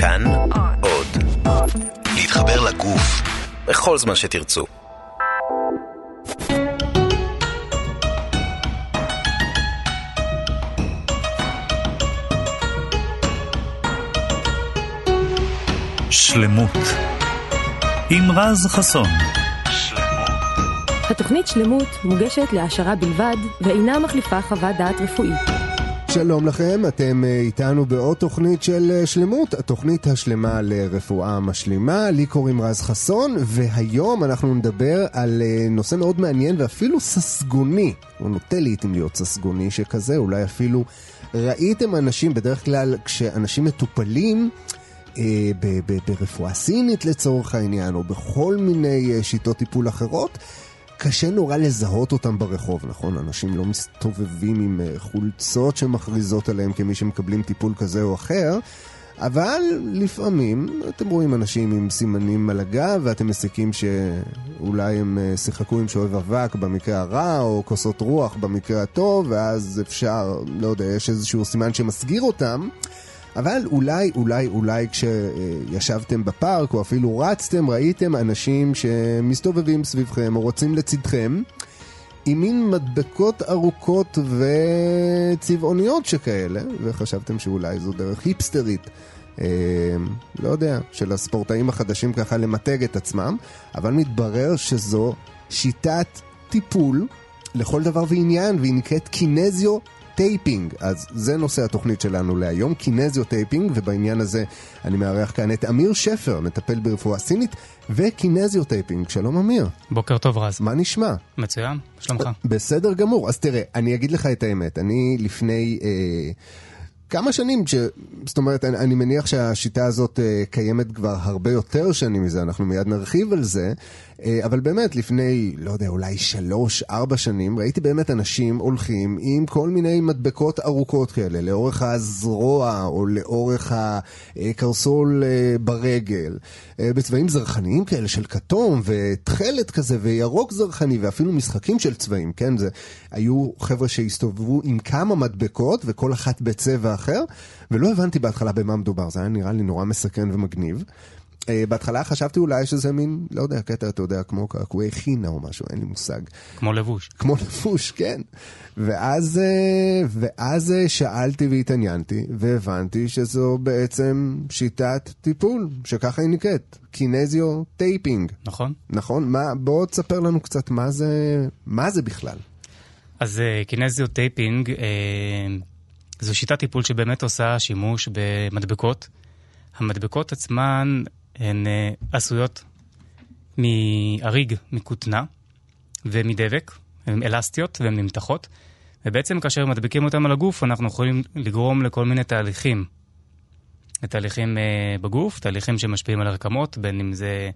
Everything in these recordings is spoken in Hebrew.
כאן עוד. להתחבר לגוף בכל זמן שתרצו. שלמות עם רז חסון. התוכנית שלמות מוגשת להעשרה בלבד ואינה מחליפה חוות דעת רפואית. שלום לכם, אתם אה, איתנו בעוד תוכנית של אה, שלמות, התוכנית השלמה לרפואה משלימה. לי קוראים רז חסון, והיום אנחנו נדבר על אה, נושא מאוד מעניין ואפילו ססגוני. הוא נוטה לעיתים להיות ססגוני שכזה, אולי אפילו ראיתם אנשים, בדרך כלל כשאנשים מטופלים, אה, ברפואה סינית לצורך העניין, או בכל מיני שיטות טיפול אחרות, קשה נורא לזהות אותם ברחוב, נכון? אנשים לא מסתובבים עם אה, חולצות שמכריזות עליהם כמי שמקבלים טיפול כזה או אחר, אבל לפעמים אתם רואים אנשים עם סימנים על הגב, ואתם מסיקים שאולי הם אה, שיחקו עם שואב אבק במקרה הרע, או כוסות רוח במקרה הטוב, ואז אפשר, לא יודע, יש איזשהו סימן שמסגיר אותם. אבל אולי, אולי, אולי כשישבתם בפארק או אפילו רצתם, ראיתם אנשים שמסתובבים סביבכם או רוצים לצדכם עם מין מדבקות ארוכות וצבעוניות שכאלה, וחשבתם שאולי זו דרך היפסטרית. אה, לא יודע, של הספורטאים החדשים ככה למתג את עצמם, אבל מתברר שזו שיטת טיפול לכל דבר ועניין, והיא נקראת Kinesio Taping. אז זה נושא התוכנית שלנו להיום, Kinesio Taping, ובעניין הזה אני מארח כאן את אמיר שפר, מטפל ברפואה סינית, ו Kinesio Taping. שלום אמיר. בוקר טוב רז. מה נשמע? מצוין, שלומך. בסדר גמור. אז תראה, אני אגיד לך את האמת. אני לפני... אה, כמה שנים, ש... זאת אומרת, אני, אני מניח שהשיטה הזאת uh, קיימת כבר הרבה יותר שנים מזה, אנחנו מיד נרחיב על זה, אבל באמת, לפני, לא יודע, אולי שלוש, ארבע שנים, ראיתי באמת אנשים הולכים עם כל מיני מדבקות ארוכות כאלה, לאורך הזרוע או לאורך הקרסול uh, ברגל, uh, בצבעים זרחניים כאלה של כתום ותכלת כזה וירוק זרחני ואפילו משחקים של צבעים, כן? זה, היו חבר'ה שהסתובבו עם כמה מדבקות וכל אחת בצבע אחר, ולא הבנתי בהתחלה במה מדובר, זה היה נראה לי נורא מסקרן ומגניב. אה, בהתחלה חשבתי אולי שזה מין, לא יודע, קטע, אתה יודע, כמו קעקועי חינה או משהו, אין לי מושג. כמו לבוש. כמו לבוש, כן. ואז, אה, ואז אה, שאלתי והתעניינתי, והבנתי שזו בעצם שיטת טיפול, שככה היא נקראת, Kinesio Taping. נכון. נכון? מה, בוא תספר לנו קצת מה זה, מה זה בכלל. אז Kinesio Taping אה, זו שיטת טיפול שבאמת עושה שימוש במדבקות. המדבקות עצמן הן אה, עשויות מאריג, מכותנה ומדבק, הן אלסטיות והן נמתחות, ובעצם כאשר מדביקים אותן על הגוף אנחנו יכולים לגרום לכל מיני תהליכים. תהליכים אה, בגוף, תהליכים שמשפיעים על הרקמות, בין אם זה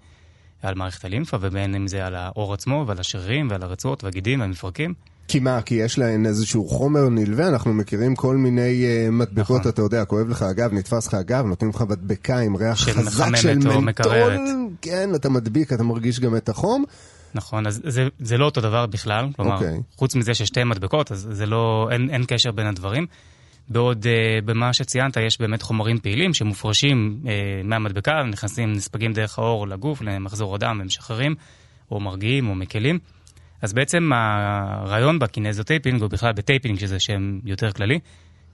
על מערכת הלימפה ובין אם זה על העור עצמו ועל השרירים ועל הרצועות והגידים והמפרקים. כי מה? כי יש להן איזשהו חומר נלווה, אנחנו מכירים כל מיני uh, מדבקות, נכון. אתה יודע, כואב לך הגב, נתפס לך הגב, נותנים לך מדבקה עם ריח חזק שמחממת של מנטול, מקררת. כן, אתה מדביק, אתה מרגיש גם את החום. נכון, אז זה, זה לא אותו דבר בכלל, כלומר, אוקיי. חוץ מזה ששתי מדבקות, אז זה לא, אין, אין קשר בין הדברים. בעוד uh, במה שציינת, יש באמת חומרים פעילים שמופרשים uh, מהמדבקה, נכנסים, נספגים דרך העור לגוף, למחזור הדם, ומשחררים, או מרגיעים או מקלים. אז בעצם הרעיון ב Kinesio Taping, או בכלל ב taping, שזה שם יותר כללי,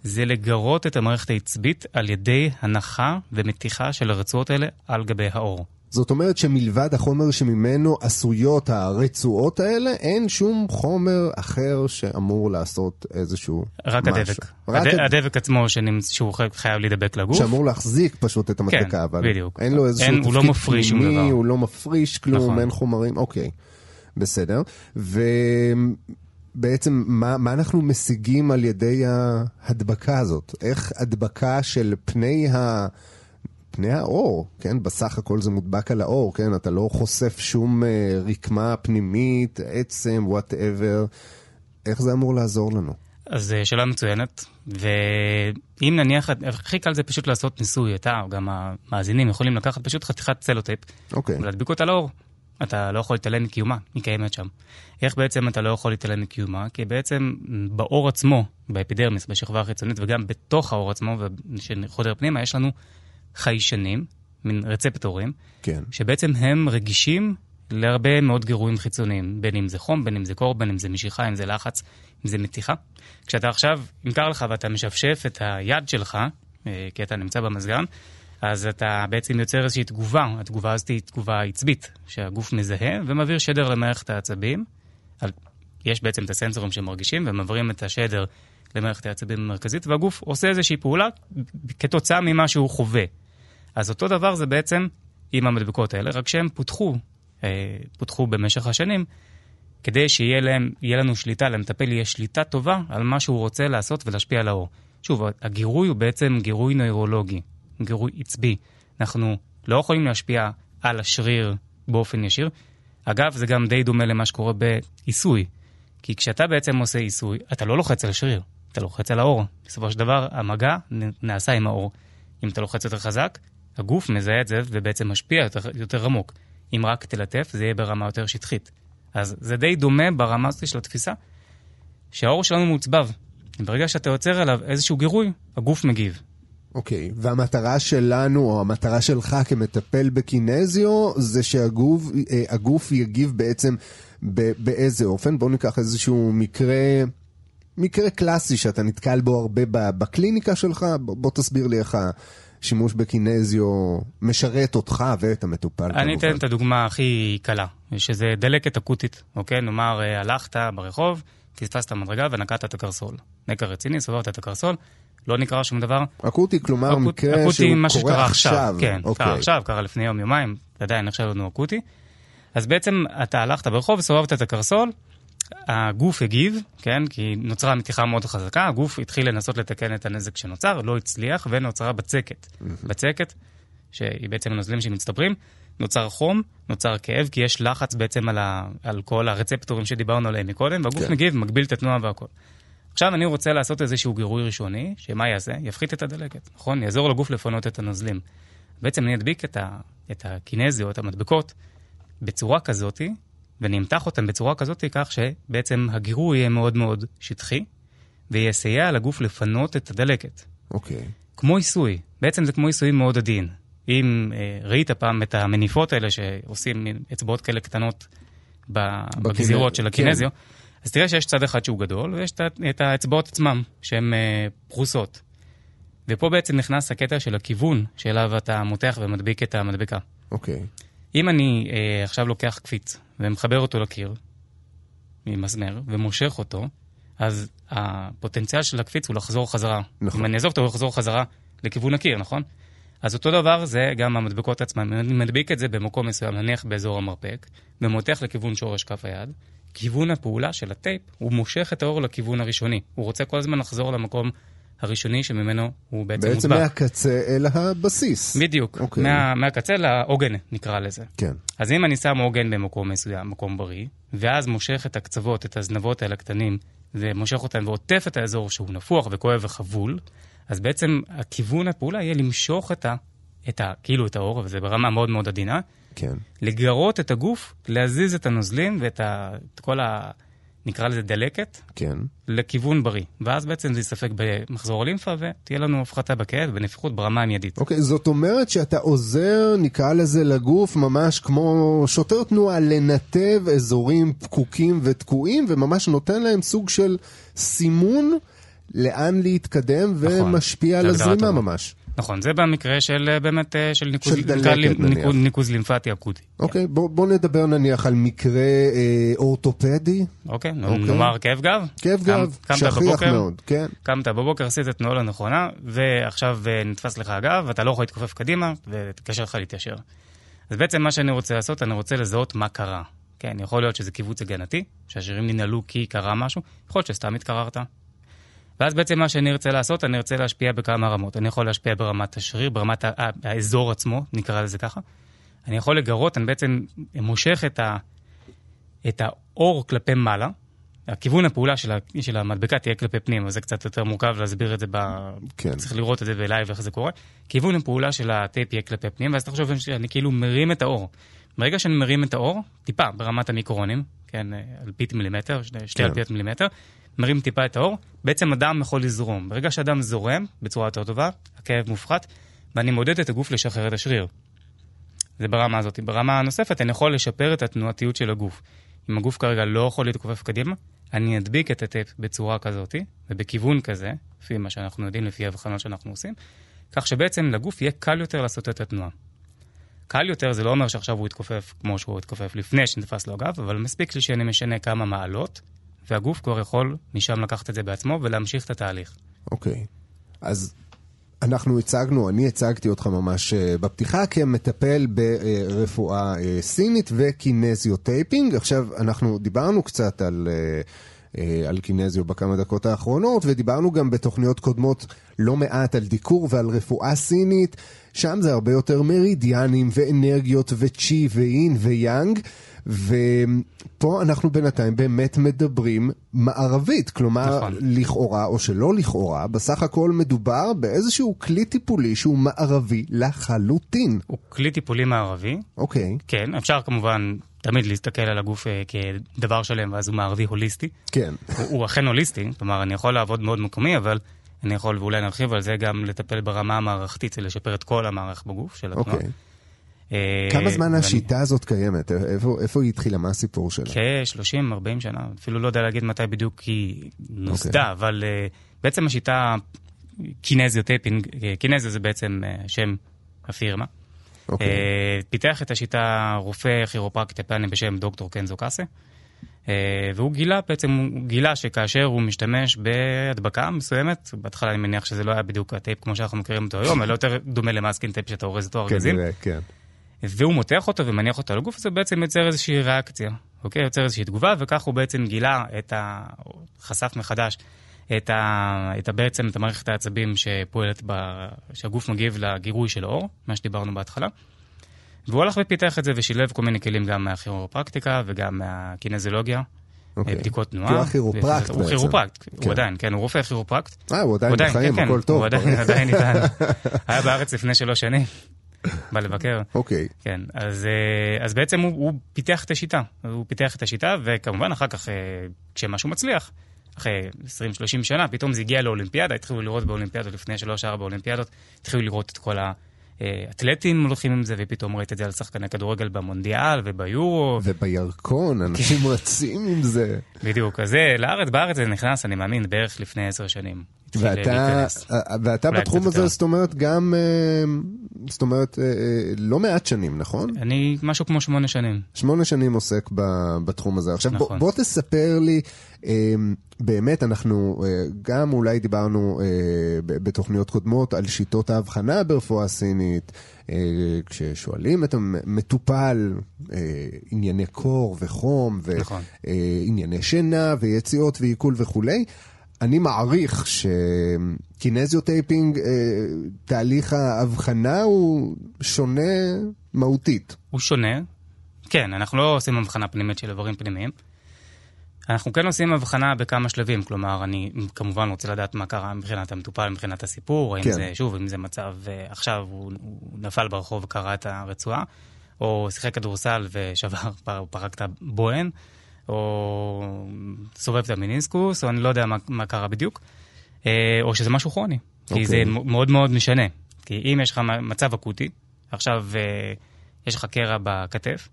זה לגרות את המערכת העצבית על ידי הנחה ומתיחה של הרצועות האלה על גבי העור. זאת אומרת שמלבד החומר שממנו עשויות הרצועות האלה, אין שום חומר אחר שאמור לעשות איזשהו רק משהו. הדבק. רק הד... הד... הדבק עצמו שנמצ... שהוא חייב להידבק לגוף. שאמור להחזיק פשוט את המדבקה, כן, אבל בדיוק. אין לו איזשהו אין, תפקיד לא שום פנימי. הוא לא מפריש כלום, נכון. אין חומרים, אוקיי, בסדר. ובעצם מה, מה אנחנו משיגים על ידי ההדבקה הזאת? איך הדבקה על פני ה... פני העור, כן? בסך הכל זה מודבק על העור, כן? אתה לא חושף שום אה, רקמה פנימית, עצם, whatever. איך זה אמור לעזור לנו? אז אה, שאלה מצוינת, ואם נניח, הכי קל זה פשוט לעשות ניסוי, אתה או גם המאזינים יכולים לקחת פשוט חתיכת צלוטייפ אוקיי. ולהדביק אותה לאור. אתה לא יכול להתעלם מקיומה, היא קיימת שם. איך בעצם אתה לא יכול להתעלם מקיומה? כי בעצם בעור עצמו, באפידרמיס, בשכבה החיצונית, וגם בתוך העור עצמו, שחודר פנימה, יש לנו חיישנים, מין רצפטורים, כן. שבעצם הם רגישים להרבה מאוד גירויים חיצוניים, בין אם זה חום, בין אם זה קור, בין אם זה משיכה, אם זה לחץ, אם זה מתיחה. כשאתה עכשיו, אם קר לך ואתה משפשף את היד שלך, אה, כי אתה נמצא במזגן, אז אתה בעצם יוצר איזושהי תגובה, התגובה הזאת היא תגובה עצבית, שהגוף מזהה ומעביר שדר למערכת העצבים. יש בעצם את הסנסורים שמרגישים ומעבירים את השדר למערכת העצבים המרכזית, והגוף עושה איזושהי פעולה כתוצאה ממה שהוא חווה. אז אותו דבר זה בעצם עם המדבקות האלה, רק שהם פותחו, אה, פותחו במשך השנים, כדי שיהיה להם, לנו שליטה, למטפל יהיה שליטה טובה על מה שהוא רוצה לעשות ולהשפיע על האור. שוב, הגירוי הוא בעצם גירוי נוירולוגי, גירוי עצבי. אנחנו לא יכולים להשפיע על השריר באופן ישיר. אגב, זה גם די דומה למה שקורה בעיסוי. כי כשאתה בעצם עושה עיסוי, אתה לא לוחץ על השריר, אתה לוחץ על האור. בסופו של דבר, המגע נעשה עם האור. אם אתה לוחץ יותר חזק, הגוף מזהה את זה ובעצם משפיע יותר, יותר עמוק. אם רק תלטף, זה יהיה ברמה יותר שטחית. אז זה די דומה ברמה הזאת של התפיסה, שהאור שלנו מעוצבב. ברגע שאתה יוצר עליו איזשהו גירוי, הגוף מגיב. אוקיי, okay. והמטרה שלנו, או המטרה שלך כמטפל בקינזיו, זה שהגוף אה, יגיב בעצם באיזה אופן? בואו ניקח איזשהו מקרה, מקרה קלאסי שאתה נתקל בו הרבה בקליניקה שלך, בוא תסביר לי איך השימוש בקינזיו משרת אותך ואת המטופל. אני אתן את הדוגמה הכי קלה, שזה דלקת אקוטית, אוקיי? נאמר, אה, הלכת ברחוב, פספסת מדרגה ונקעת את הקרסול. נקע רציני, סובבת את הקרסול. לא נקרא שום דבר. אקוטי, כלומר אקוט, מקרה אקוטי, שהוא קורה עכשיו. עכשיו. כן, אוקיי. קרה עכשיו, קרה לפני יום, יומיים, עדיין נחשב לנו אקוטי. אז בעצם אתה הלכת ברחוב וסובבת את הקרסול, הגוף הגיב, כן, כי נוצרה מתיחה מאוד חזקה, הגוף התחיל לנסות לתקן את הנזק שנוצר, לא הצליח, ונוצרה בצקת. בצקת, שהיא בעצם הנוזלים שמצטברים, נוצר חום, נוצר כאב, כי יש לחץ בעצם על, ה, על כל הרצפטורים שדיברנו עליהם מקודם, והגוף כן. מגיב, מגביל את התנועה והכל. עכשיו אני רוצה לעשות איזשהו גירוי ראשוני, שמה יעשה? יפחית את הדלקת, נכון? יעזור לגוף לפנות את הנוזלים. בעצם אני אדביק את, ה, את הקינזיות, המדבקות, בצורה כזאתי, ונמתח אותם בצורה כזאתי כך שבעצם הגירוי יהיה מאוד מאוד שטחי, ויסייע לגוף לפנות את הדלקת. אוקיי. Okay. כמו עיסוי, בעצם זה כמו עיסוי מאוד עדין. אם אה, ראית פעם את המניפות האלה שעושים אצבעות כאלה קטנות בגזירות של הקינזיו, כן. אז תראה שיש צד אחד שהוא גדול, ויש את האצבעות עצמם, שהן אה, פרוסות. ופה בעצם נכנס הקטע של הכיוון שאליו אתה מותח ומדביק את המדבקה. אוקיי. אם אני אה, עכשיו לוקח קפיץ ומחבר אותו לקיר, ממסמר, ומושך אותו, אז הפוטנציאל של הקפיץ הוא לחזור חזרה. נכון. אם אני אעזוב אותו, הוא יחזור חזרה לכיוון הקיר, נכון? אז אותו דבר זה גם המדבקות עצמן. אני מדביק את זה במקום מסוים, נניח באזור המרפק, ומותח לכיוון שורש כף היד. כיוון הפעולה של הטייפ, הוא מושך את האור לכיוון הראשוני. הוא רוצה כל הזמן לחזור למקום הראשוני שממנו הוא בעצם מוטבע. בעצם מהקצה אל הבסיס. בדיוק, okay. אוקיי. מה, מהקצה לעוגן נקרא לזה. כן. אז אם אני שם עוגן במקום מסוים, מקום בריא, ואז מושך את הקצוות, את הזנבות האלה הקטנים, ומושך אותם ועוטף את האזור שהוא נפוח וכואב וחבול, אז בעצם הכיוון הפעולה יהיה למשוך את ה... את ה כאילו את האור, וזה ברמה מאוד מאוד עדינה. כן. לגרות את הגוף, להזיז את הנוזלים ואת ה, את כל ה... נקרא לזה דלקת, כן. לכיוון בריא. ואז בעצם זה יספק במחזור הלימפה ותהיה לנו הפחתה בכאב ונפיחות ברמה המיידית. אוקיי, זאת אומרת שאתה עוזר, נקרא לזה לגוף, ממש כמו שוטר תנועה, לנתב אזורים פקוקים ותקועים, וממש נותן להם סוג של סימון לאן להתקדם נכון, ומשפיע על הזרימה ממש. נכון, זה במקרה של אה, באמת, אה, של ניקוז, של דלקת, ניקוז, ניקוז לימפטי אקוטי. אוקיי, כן. בוא, בוא נדבר נניח על מקרה אה, אורתופדי. אוקיי, אוקיי, נאמר כאב גב. כאב גב, שכיח מאוד, כן. קמת בבוקר, עשית את תנועה הנכונה, ועכשיו אה, נתפס לך הגב, ואתה לא יכול להתכופף קדימה, ותקשר לך להתיישר. אז בעצם מה שאני רוצה לעשות, אני רוצה לזהות מה קרה. כן, יכול להיות שזה כיווץ הגנתי, שהשרירים ננעלו כי קרה משהו, יכול להיות שסתם התקררת, ואז בעצם מה שאני ארצה לעשות, אני ארצה להשפיע בכמה רמות. אני יכול להשפיע ברמת השריר, ברמת האזור עצמו, נקרא לזה ככה. אני יכול לגרות, אני בעצם מושך את, ה, את העור כלפי מעלה. הכיוון הפעולה של, ה, של המדבקה תהיה כלפי פנים, אבל זה קצת יותר מורכב להסביר את זה, ב... כן. צריך לראות את זה ב live איך זה קורה. כיוון הפעולה של הטייפ יהיה כלפי פנים, ואז תחשוב שאני כאילו מרים את העור. ברגע שאני מרים את האור, טיפה ברמת המיקרונים, כן, אלפית מילימטר, שתי כן. אלפיות מילימטר, מרים טיפה את האור, בעצם הדם יכול לזרום. ברגע שהדם זורם בצורה יותר טובה, הכאב מופחת, ואני מודד את הגוף לשחרר את השריר. זה ברמה הזאת. ברמה הנוספת, אני יכול לשפר את התנועתיות של הגוף. אם הגוף כרגע לא יכול להתכופף קדימה, אני אדביק את הטייפ בצורה כזאת, ובכיוון כזה, לפי מה שאנחנו יודעים, לפי ההבחנות שאנחנו עושים, כך שבעצם לגוף יהיה קל יותר לעשות את התנועה. קל יותר זה לא אומר שעכשיו הוא יתכופף כמו שהוא יתכופף לפני שנתפס לו הגב, אבל מספיק לי שאני משנה כמה מעלות, והגוף כבר יכול משם לקחת את זה בעצמו ולהמשיך את התהליך. אוקיי. אוקיי. אז אנחנו הצגנו, אני הצגתי אותך ממש אה, בפתיחה כמטפל ברפואה אה, סינית ו Kinesio Taping. עכשיו, אנחנו דיברנו קצת על... אה, על Kinesio בכמה דקות האחרונות, ודיברנו גם בתוכניות קודמות לא מעט על דיקור ועל רפואה סינית. שם זה הרבה יותר מרידיאנים ואנרגיות וצ'י ואין ויאנג. ופה אנחנו בינתיים באמת מדברים מערבית, כלומר, נכון. לכאורה או שלא לכאורה, בסך הכל מדובר באיזשהו כלי טיפולי שהוא מערבי לחלוטין. הוא כלי טיפולי מערבי. אוקיי. כן, אפשר כמובן תמיד להסתכל על הגוף uh, כדבר שלם, ואז הוא מערבי הוליסטי. כן. הוא, הוא אכן הוליסטי, כלומר, אני יכול לעבוד מאוד מקומי, אבל אני יכול, ואולי נרחיב על זה, גם לטפל ברמה המערכתית, זה לשפר את כל המערך בגוף של התנועה. אוקיי. אה, כמה זמן השיטה הזאת קיימת? איפה היא התחילה? מה הסיפור שלה? כ-30-40 שנה, אפילו לא יודע להגיד מתי בדיוק היא נוסדה, אוקיי. אבל אה, בעצם השיטה, Kinesio Taping, אה, Kinesio זה בעצם שם הפירמה. אוקיי. פיתח את השיטה רופא כירופרקט יפני בשם דוקטור קנזו קאסה. והוא גילה, בעצם הוא גילה שכאשר הוא משתמש בהדבקה מסוימת, בהתחלה אני מניח שזה לא היה בדיוק הטייפ כמו שאנחנו מכירים אותו היום, אלא יותר דומה ל masking tape שאתה אורז אותו ארגזים. כן, כן. והוא מותח אותו ומניח אותו על הגוף, זה בעצם יוצר איזושהי ריאקציה, אוקיי? יוצר איזושהי תגובה, וכך הוא בעצם גילה את ה... חשף מחדש את, ה... את ה... בעצם את המערכת העצבים שפועלת, ב... שהגוף מגיב לגירוי של העור, מה שדיברנו בהתחלה. והוא הלך ופיתח את זה ושילב כל מיני כלים גם מהכירופרקטיקה וגם מהקינזולוגיה. Okay. אוקיי. בדיקות תנועה. הוא הכירופרקט בעצם. הוא כירופרקט, כן. הוא עדיין, כן, הוא רופא כירופרקט. אה, הוא עדיין בחיים, כן, הכל כן, טוב. הוא עדיין, עדיין איתן. היה בארץ לפני שלוש שנים. בא לבקר. אוקיי. Okay. כן, אז, אה, אז בעצם הוא, הוא פיתח את השיטה. הוא פיתח את השיטה, וכמובן אחר כך, אה, כשמשהו מצליח, אחרי 20-30 שנה, פתאום זה הגיע לאולימפיאדה, התחילו לראות באולימפיאדות, לפני 3-4 אולימפיאדות, התחילו לראות את כל האתלטים הולכים עם זה, ופתאום ראית את זה על שחקני כדורגל במונדיאל וביורו. ובירקון, אנשים רצים עם זה. בדיוק, אז זה, לארץ, בארץ זה נכנס, אני מאמין, בערך לפני 10 שנים. ואתה, אה, ואתה בתחום הזה, זאת אומרת, גם, אה, זאת אומרת, אה, לא מעט שנים, נכון? אני משהו כמו שמונה שנים. שמונה שנים עוסק בתחום הזה. עכשיו, נכון. בוא, בוא תספר לי, באמת, אנחנו גם אולי דיברנו בתוכניות קודמות על שיטות ההבחנה ברפואה סינית, כששואלים את המטופל ענייני קור וחום, וענייני נכון. שינה ויציאות ועיכול וכולי. אני מעריך ש Kinesio Taping, אה, תהליך ההבחנה הוא שונה מהותית. הוא שונה, כן, אנחנו לא עושים הבחנה פנימית של איברים פנימיים. אנחנו כן עושים הבחנה בכמה שלבים, כלומר, אני כמובן רוצה לדעת מה קרה מבחינת המטופל, מבחינת הסיפור, האם כן. זה, שוב, אם זה מצב, אה, עכשיו הוא, הוא נפל ברחוב וקרע את הרצועה, או שיחק כדורסל ושבר, פרק את הבוהן, או סובב את המיניסקוס, או אני לא יודע מה, מה קרה בדיוק, אה, או שזה משהו כרוני, okay. כי זה אוקיי. מאוד מאוד משנה. כי אם יש לך מצב אקוטי, עכשיו אה, יש לך קרע בכתף,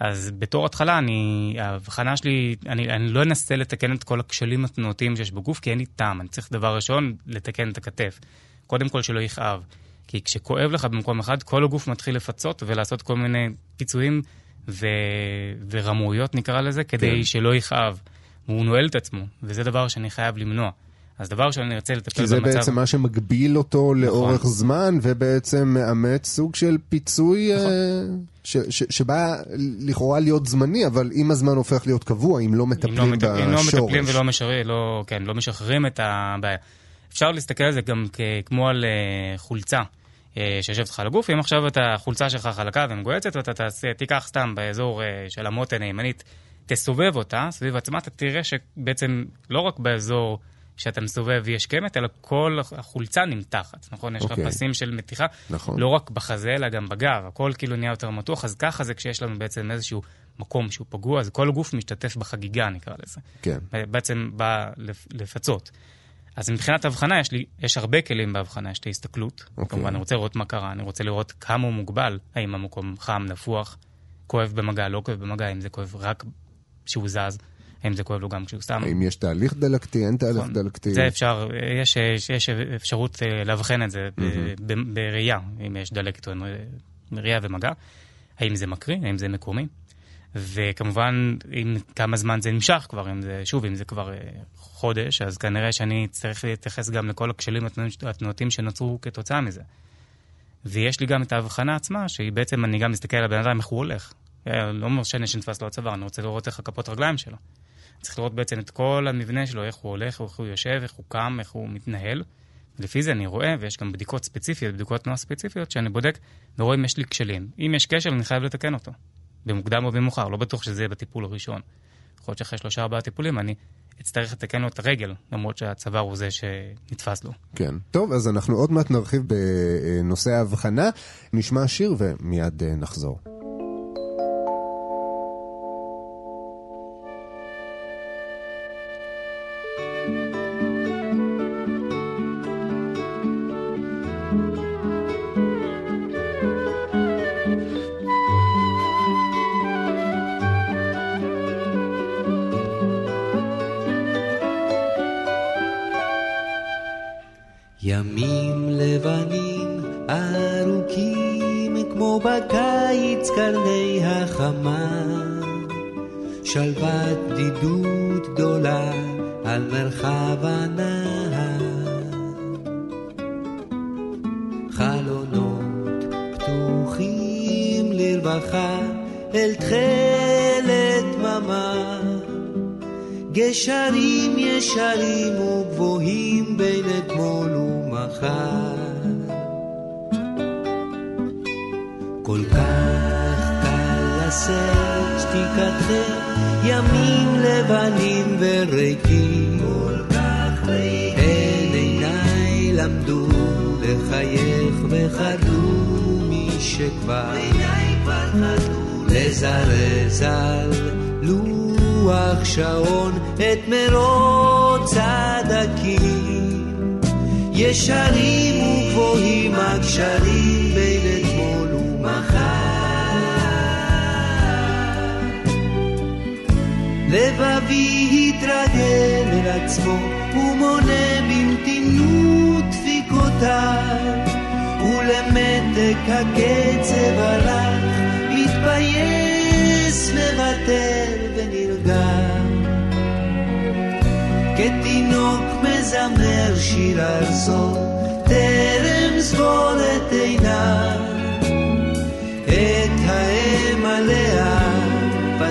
אז בתור התחלה, אני, ההבחנה שלי, אני, אני לא אנסה לתקן את כל הכשלים התנועתיים שיש בגוף, כי אין לי טעם. אני צריך דבר ראשון, לתקן את הכתף. קודם כל שלא יכאב. כי כשכואב לך במקום אחד, כל הגוף מתחיל לפצות ולעשות כל מיני פיצויים ו... ורמאויות נקרא לזה, כדי כן. שלא יכאב. הוא נועל את עצמו, וזה דבר שאני חייב למנוע. אז דבר שאני ארצה לטפל במצב... כי זה במצב... בעצם מה שמגביל אותו נכון. לאורך זמן, ובעצם מאמץ סוג של פיצוי נכון. uh, ש, ש, שבא לכאורה להיות זמני, אבל עם הזמן הופך להיות קבוע, אם לא מטפלים אם לא מטפ... בשורש. אם לא מטפלים ולא משחררים, לא, כן, לא משחררים את הבעיה. אפשר להסתכל על זה גם כמו על uh, חולצה. אה, שיושבת לך על הגוף, אם עכשיו את החולצה שלך חלקה ומגועצת, ואתה תעשה, תיקח סתם באזור אה, של המותן הימנית, תסובב אותה סביב עצמה, אתה תראה שבעצם לא רק באזור שאתה מסובב יש קמת, אלא כל החולצה נמתחת, נכון? יש לך okay. אוקיי. פסים של מתיחה, נכון. לא רק בחזה, אלא גם בגב, הכל כאילו נהיה יותר מתוח, אז ככה זה כשיש לנו בעצם איזשהו מקום שהוא פגוע, אז כל הגוף משתתף בחגיגה, נקרא לזה. כן. בעצם בא לפצות. אז מבחינת הבחנה, יש, לי, יש הרבה כלים בהבחנה, יש את ההסתכלות. Okay. אוקיי. כמובן, אני רוצה לראות מה קרה, אני רוצה לראות כמה הוא מוגבל, האם המקום חם, נפוח, כואב במגע, לא כואב במגע, האם זה כואב רק כשהוא זז, האם זה כואב לו גם כשהוא סתם. האם יש תהליך דלקתי, אין תהליך נכון. דלקתי? זה אפשר, יש, יש, יש אפשרות אה, לאבחן את זה ב- בראייה, אם יש דלקת או אין ראייה ומגע, האם זה מקריא, האם זה מקומי. וכמובן, אם כמה זמן זה נמשך כבר, אם זה, שוב, אם זה כבר אה, חודש, אז כנראה שאני צריך להתייחס גם לכל הכשלים התנוע- התנועתיים שנוצרו כתוצאה מזה. ויש לי גם את ההבחנה עצמה, שהיא בעצם, אני גם מסתכל על הבן אדם, איך הוא הולך. אה, לא משנה שנתפס לו הצוואר, אני רוצה לראות איך הכפות רגליים שלו. צריך לראות בעצם את כל המבנה שלו, איך הוא הולך, איך הוא יושב, איך הוא קם, איך הוא מתנהל. לפי זה אני רואה, ויש גם בדיקות ספציפיות, בדיקות תנועה ספציפיות, שאני בודק ורואה אם יש לי כשלים. אם יש כשל, אני חייב לתקן אותו. במוקדם או במאוחר, לא בטוח שזה יהיה בטיפול הראשון. יכול להיות שאחרי שלושה ארבעה טיפולים אני אצטרך לתקן לו את הרגל, למרות שהצוואר הוא זה שנתפס לו. כן. טוב, אז אנחנו עוד מעט נרחיב בנושא ההבחנה. נשמע שיר ומיד אה, נחזור. בדידות גדולה על מרחב הנהר. חלונות פתוחים לרווחה אל תכלת דממה. גשרים ישרים וגבוהים בין אתמול ומחר. כל כך קל לשאת שתיקתכם, ימים לבנים וריקים. כל כך ריקים. הן עיניי למדו לחייך וחדלו מי שכבר לזרז על לוח שעון את מרוץ הדקים. ישרים וגבוהים הקשרים לבבי התרגל אל עצמו ומונה במתינות דפיקותיו. ולמתק הקצב הלך מתבייש מוותר ונרגע. כתינוק מזמר שיר ארצו טרם סגור את עיניו. את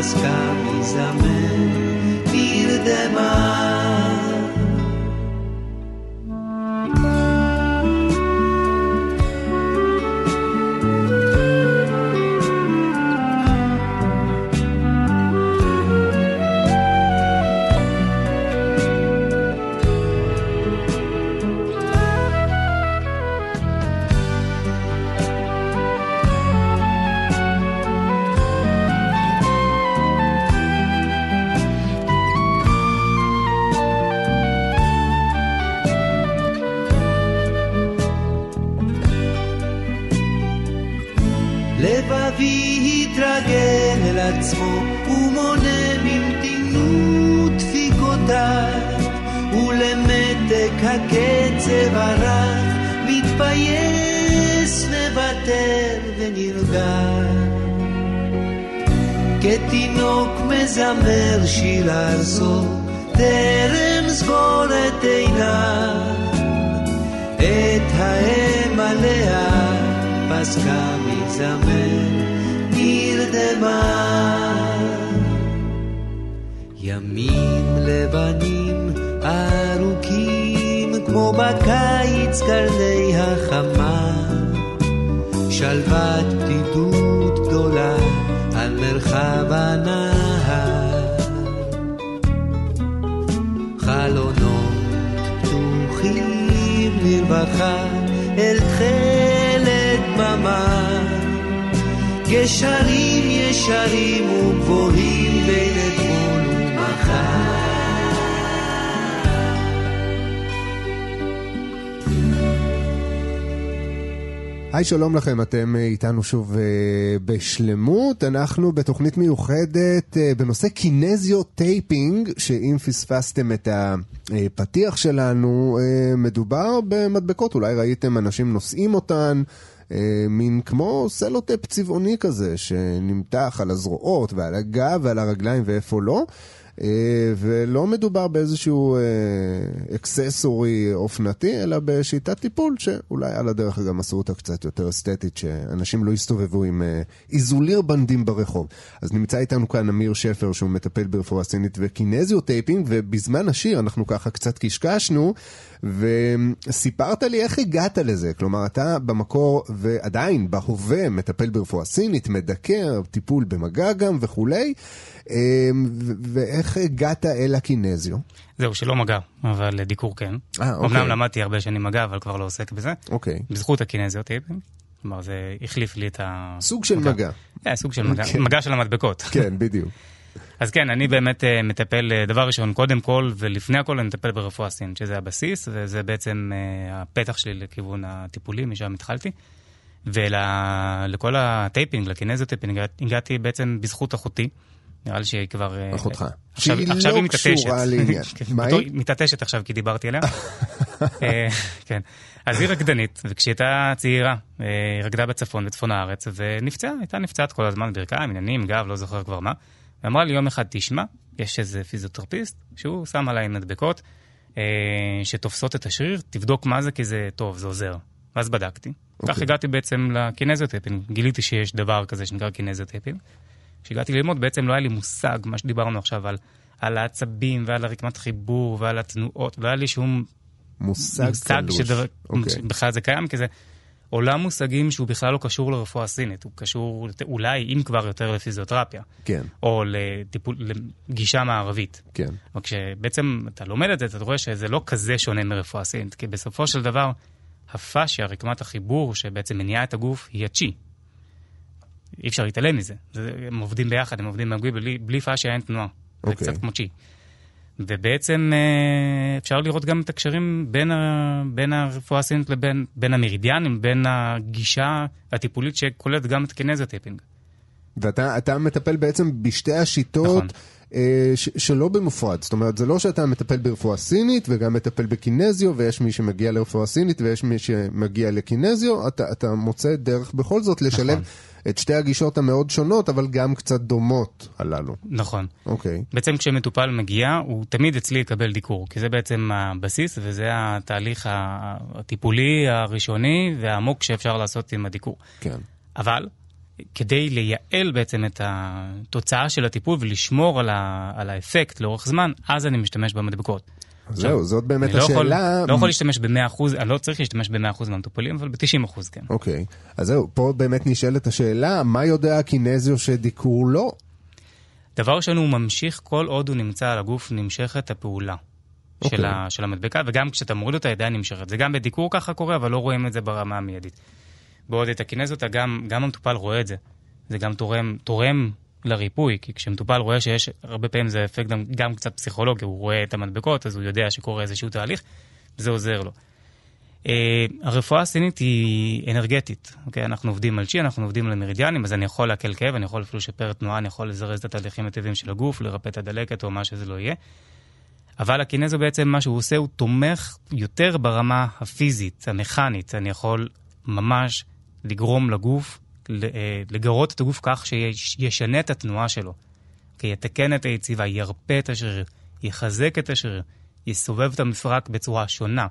פסקה מזמר נרדמה לבבי היי, שלום לכם, אתם אה, איתנו שוב אה, בשלמות. אנחנו בתוכנית מיוחדת אה, בנושא Kinesio Taping, שאם פספסתם את הפתיח שלנו, מדובר במדבקות, אולי ראיתם אנשים נושאים אותן. מין כמו סלוטייפ צבעוני כזה, שנמתח על הזרועות ועל הגב ועל הרגליים ואיפה לא. אה, ולא מדובר באיזשהו אה, accessory אופנתי, אלא בשיטת טיפול שאולי על הדרך גם עשו אותה קצת יותר אסתטית, שאנשים לא יסתובבו עם אה, איזוליר בנדים ברחוב. אז נמצא איתנו כאן אמיר שפר, שהוא מטפל ברפואה סינית ו Kinesio Taping, ובזמן השיר אנחנו ככה קצת קשקשנו, וסיפרת לי איך הגעת לזה. כלומר, אתה במקור, ועדיין בהווה, מטפל ברפואה סינית, מדקר, טיפול במגע גם וכולי. אמ, ואיך הגעת אל ה Kinesio? זהו, שלא מגע, אבל דיקור כן. אה, אוקיי. אמנם למדתי הרבה שנים מגע, אבל כבר לא עוסק בזה. אוקיי. בזכות ה Kinesio Taping. כלומר, זה החליף לי את ה... סוג של מגע. כן, סוג של מגע. כן. מגע של המדבקות. כן, בדיוק. אז כן, אני באמת אה, מטפל, אה, דבר ראשון, קודם כל, ולפני הכל אני מטפל ברפואה סינית, שזה הבסיס, וזה בעצם אה, הפתח שלי לכיוון הטיפולי, משם התחלתי. ולכל ה taping, ל Kinesio Taping, הגעתי בעצם בזכות אחותי. נראה לי שהיא כבר... אה, אחותך. עכשיו, שהיא עכשיו לא היא מתעטשת. קשורה לעניין. כן, מה היא? מתעטשת עכשיו כי דיברתי עליה. אה, כן. אז היא רקדנית, וכשהיא הייתה צעירה, אה, היא רקדה בצפון, בצפון הארץ, ונפצעה, הייתה נפצעת כל הזמן, ברכיים, עניינים, גב, לא זוכר כבר מה. ואמרה לי יום אחד, תשמע, יש איזה פיזיותרפיסט, שהוא שם עליי מדבקות, אה, שתופסות את השריר, תבדוק מה זה, כי זה טוב, זה עוזר. ואז בדקתי. כך אוקיי. הגעתי בעצם ל Kinesio Taping. גיליתי שיש דבר כזה שנקרא Kinesio Taping. כשהגעתי ללמוד בעצם לא היה לי מושג, מה שדיברנו עכשיו על, על העצבים ועל הרקמת חיבור ועל התנועות, לא היה לי שום מושג מושג קלוש. שדבר, אוקיי. בכלל זה קיים, כי זה עולם מושגים שהוא בכלל לא קשור לרפואה סינית, הוא קשור אולי, אם כבר, יותר לפיזיותרפיה, כן, או לטיפול, לגישה מערבית. כן. אבל כשבעצם אתה לומד את זה, אתה רואה שזה לא כזה שונה מרפואה סינית, כי בסופו של דבר, הפאשיה, רקמת החיבור שבעצם מניעה את הגוף, היא הצ'י. אי אפשר להתעלם מזה. זה, הם עובדים ביחד, הם עובדים במקביל, בלי, בלי פאשיה אין תנועה. זה אוקיי. קצת כמו צ'י. ובעצם אה, אפשר לראות גם את הקשרים בין, ה, בין הרפואה הסינית לבין בין המרידיאנים, בין הגישה הטיפולית שכוללת גם את Kinesio Taping. ואתה אתה מטפל בעצם בשתי השיטות. נכון. אה, ש- שלא במופרד, זאת אומרת, זה לא שאתה מטפל ברפואה סינית וגם מטפל ב Kinesio, ויש מי שמגיע לרפואה סינית ויש מי שמגיע ל Kinesio, אתה, אתה מוצא דרך בכל זאת לשלב נכון. את שתי הגישות המאוד שונות, אבל גם קצת דומות הללו. נכון. אוקיי, בעצם כשמטופל מגיע, הוא תמיד אצלי יקבל דיקור, כי זה בעצם הבסיס וזה התהליך הטיפולי הראשוני והעמוק שאפשר לעשות עם הדיקור. כן. אבל כדי לייעל בעצם את התוצאה של הטיפול ולשמור על, ה- על האפקט לאורך זמן, אז אני משתמש במדבקות. זהו, זאת באמת לא יכול, השאלה. לא יכול להשתמש ב-100%, אני לא צריך להשתמש ב-100% מהמטופלים, אבל ב-90% כן. אוקיי, אז זהו, פה באמת נשאלת השאלה, מה יודע הקינזיו שדיקור לא? דבר ראשון, הוא ממשיך כל עוד הוא נמצא על הגוף, נמשכת הפעולה. אוקיי. של, ה, של המדבקה, וגם כשאתה מוריד אותה, היא עדיין נמשכת. זה גם בדיקור ככה קורה, אבל לא רואים את זה ברמה המיידית. בעוד את הקינזיות, גם, גם המטופל רואה את זה. זה גם תורם, תורם לריפוי, כי כשמטופל רואה שיש, הרבה פעמים זה אפקט גם, גם קצת פסיכולוגי, הוא רואה את המדבקות, אז הוא יודע שקורה איזשהו תהליך, וזה עוזר לו. Uh, הרפואה הסינית היא אנרגטית, אוקיי? אנחנו עובדים על צ'י, אנחנו עובדים על מרידיאנים, אז אני יכול להקל כאב, אני יכול אפילו לשפר תנועה, אני יכול לזרז את התהליכים הטבעיים של הגוף, לרפא את הדלקת או מה שזה לא יהיה. אבל הקינזו בעצם, מה שהוא עושה, הוא תומך יותר ברמה הפיזית, המכנית. אני יכול ממש לגרום לגוף, לגרות את הגוף כך שישנה את התנועה שלו. כי יתקן את היציבה, ירפא את השריר, יחזק את השריר, יסובב את המפרק בצורה שונה.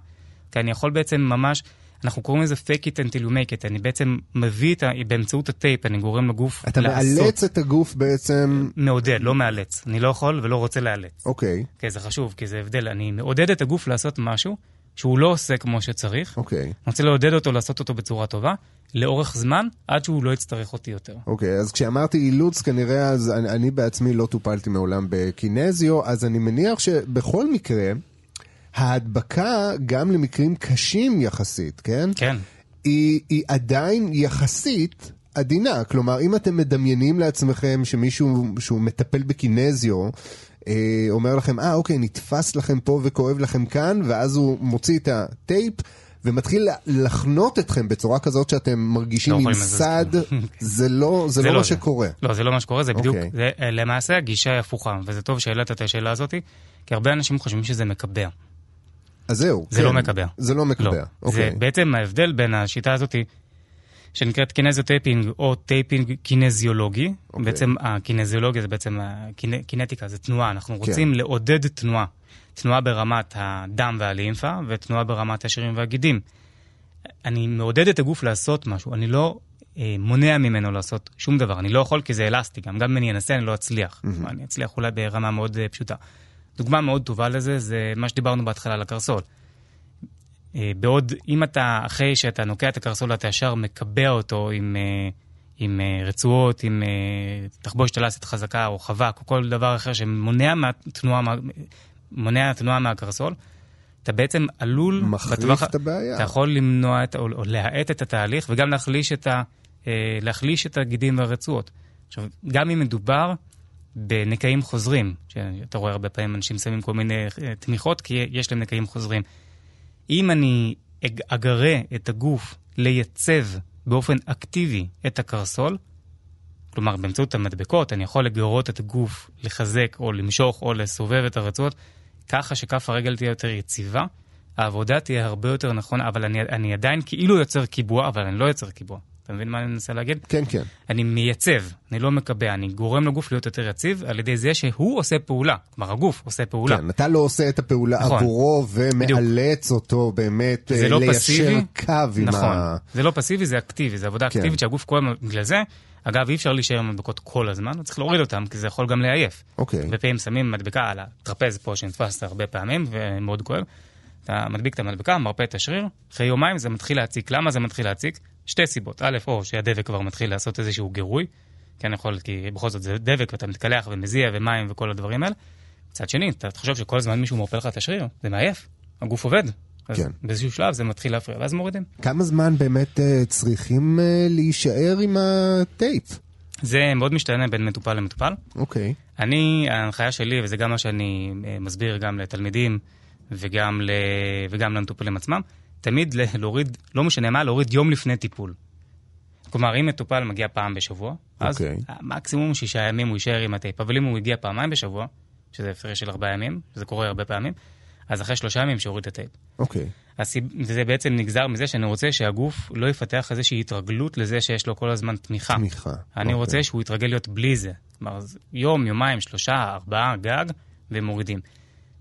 כי אני יכול בעצם ממש, אנחנו קוראים לזה fake it until you make it, אני בעצם מביא את ה... באמצעות הטייפ, אני גורם לגוף אתה לעשות. מאלץ את הגוף בעצם... מעודד, לא מאלץ. אני לא יכול ולא רוצה לאלץ. אוקיי, כן, זה חשוב, כי זה הבדל. אני מעודד את הגוף לעשות משהו שהוא לא עושה כמו שצריך. אוקיי. אני רוצה לעודד אותו לעשות אותו בצורה טובה, לאורך זמן, עד שהוא לא יצטרך אותי יותר. אוקיי, אז כשאמרתי אילוץ, כנראה אז אני, אני בעצמי לא טופלתי מעולם בקינזיו, אז אני מניח שבכל מקרה, ההדבקה, גם למקרים קשים יחסית, כן? כן. היא, היא עדיין יחסית עדינה. כלומר, אם אתם מדמיינים לעצמכם שמישהו שהוא מטפל בקינזיו, אה, אומר לכם, אה, אוקיי, נתפס לכם פה וכואב לכם כאן, ואז הוא מוציא את הטייפ, ומתחיל לחנות אתכם בצורה כזאת שאתם מרגישים לא עם יכולים לזוז סד, כלום. זה לא זה לא מה שקורה. לא, זה לא מה שקורה, זה בדיוק, אוקיי. זה, אה, למעשה הגישה היא הפוכה, וזה טוב שהעלית את השאלה הזאת, כי הרבה אנשים חושבים שזה מקבע. אז זהו. זה כן. לא מקבע. זה לא מקבע. לא. אוקיי. זה בעצם ההבדל בין השיטה הזאת, שנקראת Kinesio Taping או taping קינזיולוגי, אוקיי. בעצם הקינזיולוגיה זה בעצם קינטיקה, זה תנועה, אנחנו כן. רוצים לעודד תנועה. תנועה ברמת הדם והלימפה, ותנועה ברמת השרירים והגידים. אני מעודד את הגוף לעשות משהו, אני לא אה, מונע ממנו לעשות שום דבר, אני לא יכול כי זה אלסטי, גם, גם אם אני אנסה אני לא אצליח. Mm-hmm. אני אצליח אולי ברמה מאוד אה, פשוטה. דוגמה מאוד טובה לזה זה מה שדיברנו בהתחלה על הקרסול. אה, בעוד אם אתה, אחרי שאתה נוקע את הקרסול, אתה ישר מקבע אותו עם, אה, עם אה, רצועות, עם תחבושת אלסטית חזקה או חבק או כל דבר אחר שמונע מהתנועה, מה- מונע תנועה מהקרסול, אתה בעצם עלול... מחריף בטווח את הבעיה. אתה יכול למנוע את, או, או להאט את התהליך וגם להחליש את, ה, להחליש את הגידים והרצועות. עכשיו, גם אם מדובר בנקעים חוזרים, שאתה רואה הרבה פעמים אנשים שמים כל מיני תמיכות כי יש להם נקעים חוזרים. אם אני אג- אגרה את הגוף לייצב באופן אקטיבי את הקרסול, כלומר באמצעות המדבקות, אני יכול לגרות את הגוף לחזק או למשוך או לסובב את הרצועות, ככה שכף הרגל תהיה יותר יציבה, העבודה תהיה הרבה יותר נכונה, אבל אני, אני עדיין כאילו יוצר קיבוע, אבל אני לא יוצר קיבוע. אתה מבין מה אני מנסה להגיד? כן, כן. אני מייצב, אני לא מקבע, אני גורם לגוף להיות יותר יציב על ידי זה שהוא עושה פעולה. כלומר, הגוף עושה פעולה. כן, אתה לא עושה את הפעולה נכון. עבורו ומאלץ אותו באמת זה אה, לא ליישר פסיבי. קו עם נכון. ה... זה לא פסיבי, זה אקטיבי, זה עבודה כן. אקטיבית שהגוף קורא בגלל זה. אגב, אי אפשר להישאר עם מדבקות כל הזמן, צריך להוריד אותן, כי זה יכול גם לעייף. אוקיי. הרבה פעמים שמים מדבקה על הטרפז פה שנתפס הרבה פעמים, ומאוד כואב. אתה מדביק את המדבקה, מרפא את השריר, אחרי יומיים זה מתחיל להציק. למה זה מתחיל להציק? שתי סיבות. א', או שהדבק כבר מתחיל לעשות איזשהו גירוי, כן יכול, כי בכל זאת זה דבק ואתה מתקלח ומזיע ומים וכל הדברים האלה. מצד שני, אתה תחשוב שכל הזמן מישהו מרפא לך את השריר, זה מעייף, הגוף עובד. אז כן. באיזשהו שלב זה מתחיל להפריע, ואז מורידים. כמה זמן באמת אה, צריכים אה, להישאר עם הטייפ? זה מאוד משתנה בין מטופל למטופל. אוקיי. אני, ההנחיה שלי, וזה גם מה שאני אה, מסביר גם לתלמידים וגם, ל... וגם למטופלים עצמם, תמיד להוריד, לא משנה מה, להוריד יום לפני טיפול. כלומר, אם מטופל מגיע פעם בשבוע, אז אוקיי. מקסימום שישה ימים הוא יישאר עם הטייפ. אבל אם הוא הגיע פעמיים בשבוע, שזה הפרש של ארבעה ימים, שזה קורה הרבה פעמים, אז אחרי שלושה ימים שיוריד את הטייפ. אוקיי. הסיב... וזה בעצם נגזר מזה שאני רוצה שהגוף לא יפתח איזושהי התרגלות לזה שיש לו כל הזמן תמיכה. תמיכה. אני אוקיי. רוצה שהוא יתרגל להיות בלי זה. כלומר, יום, יומיים, שלושה, ארבעה גג, ומורידים.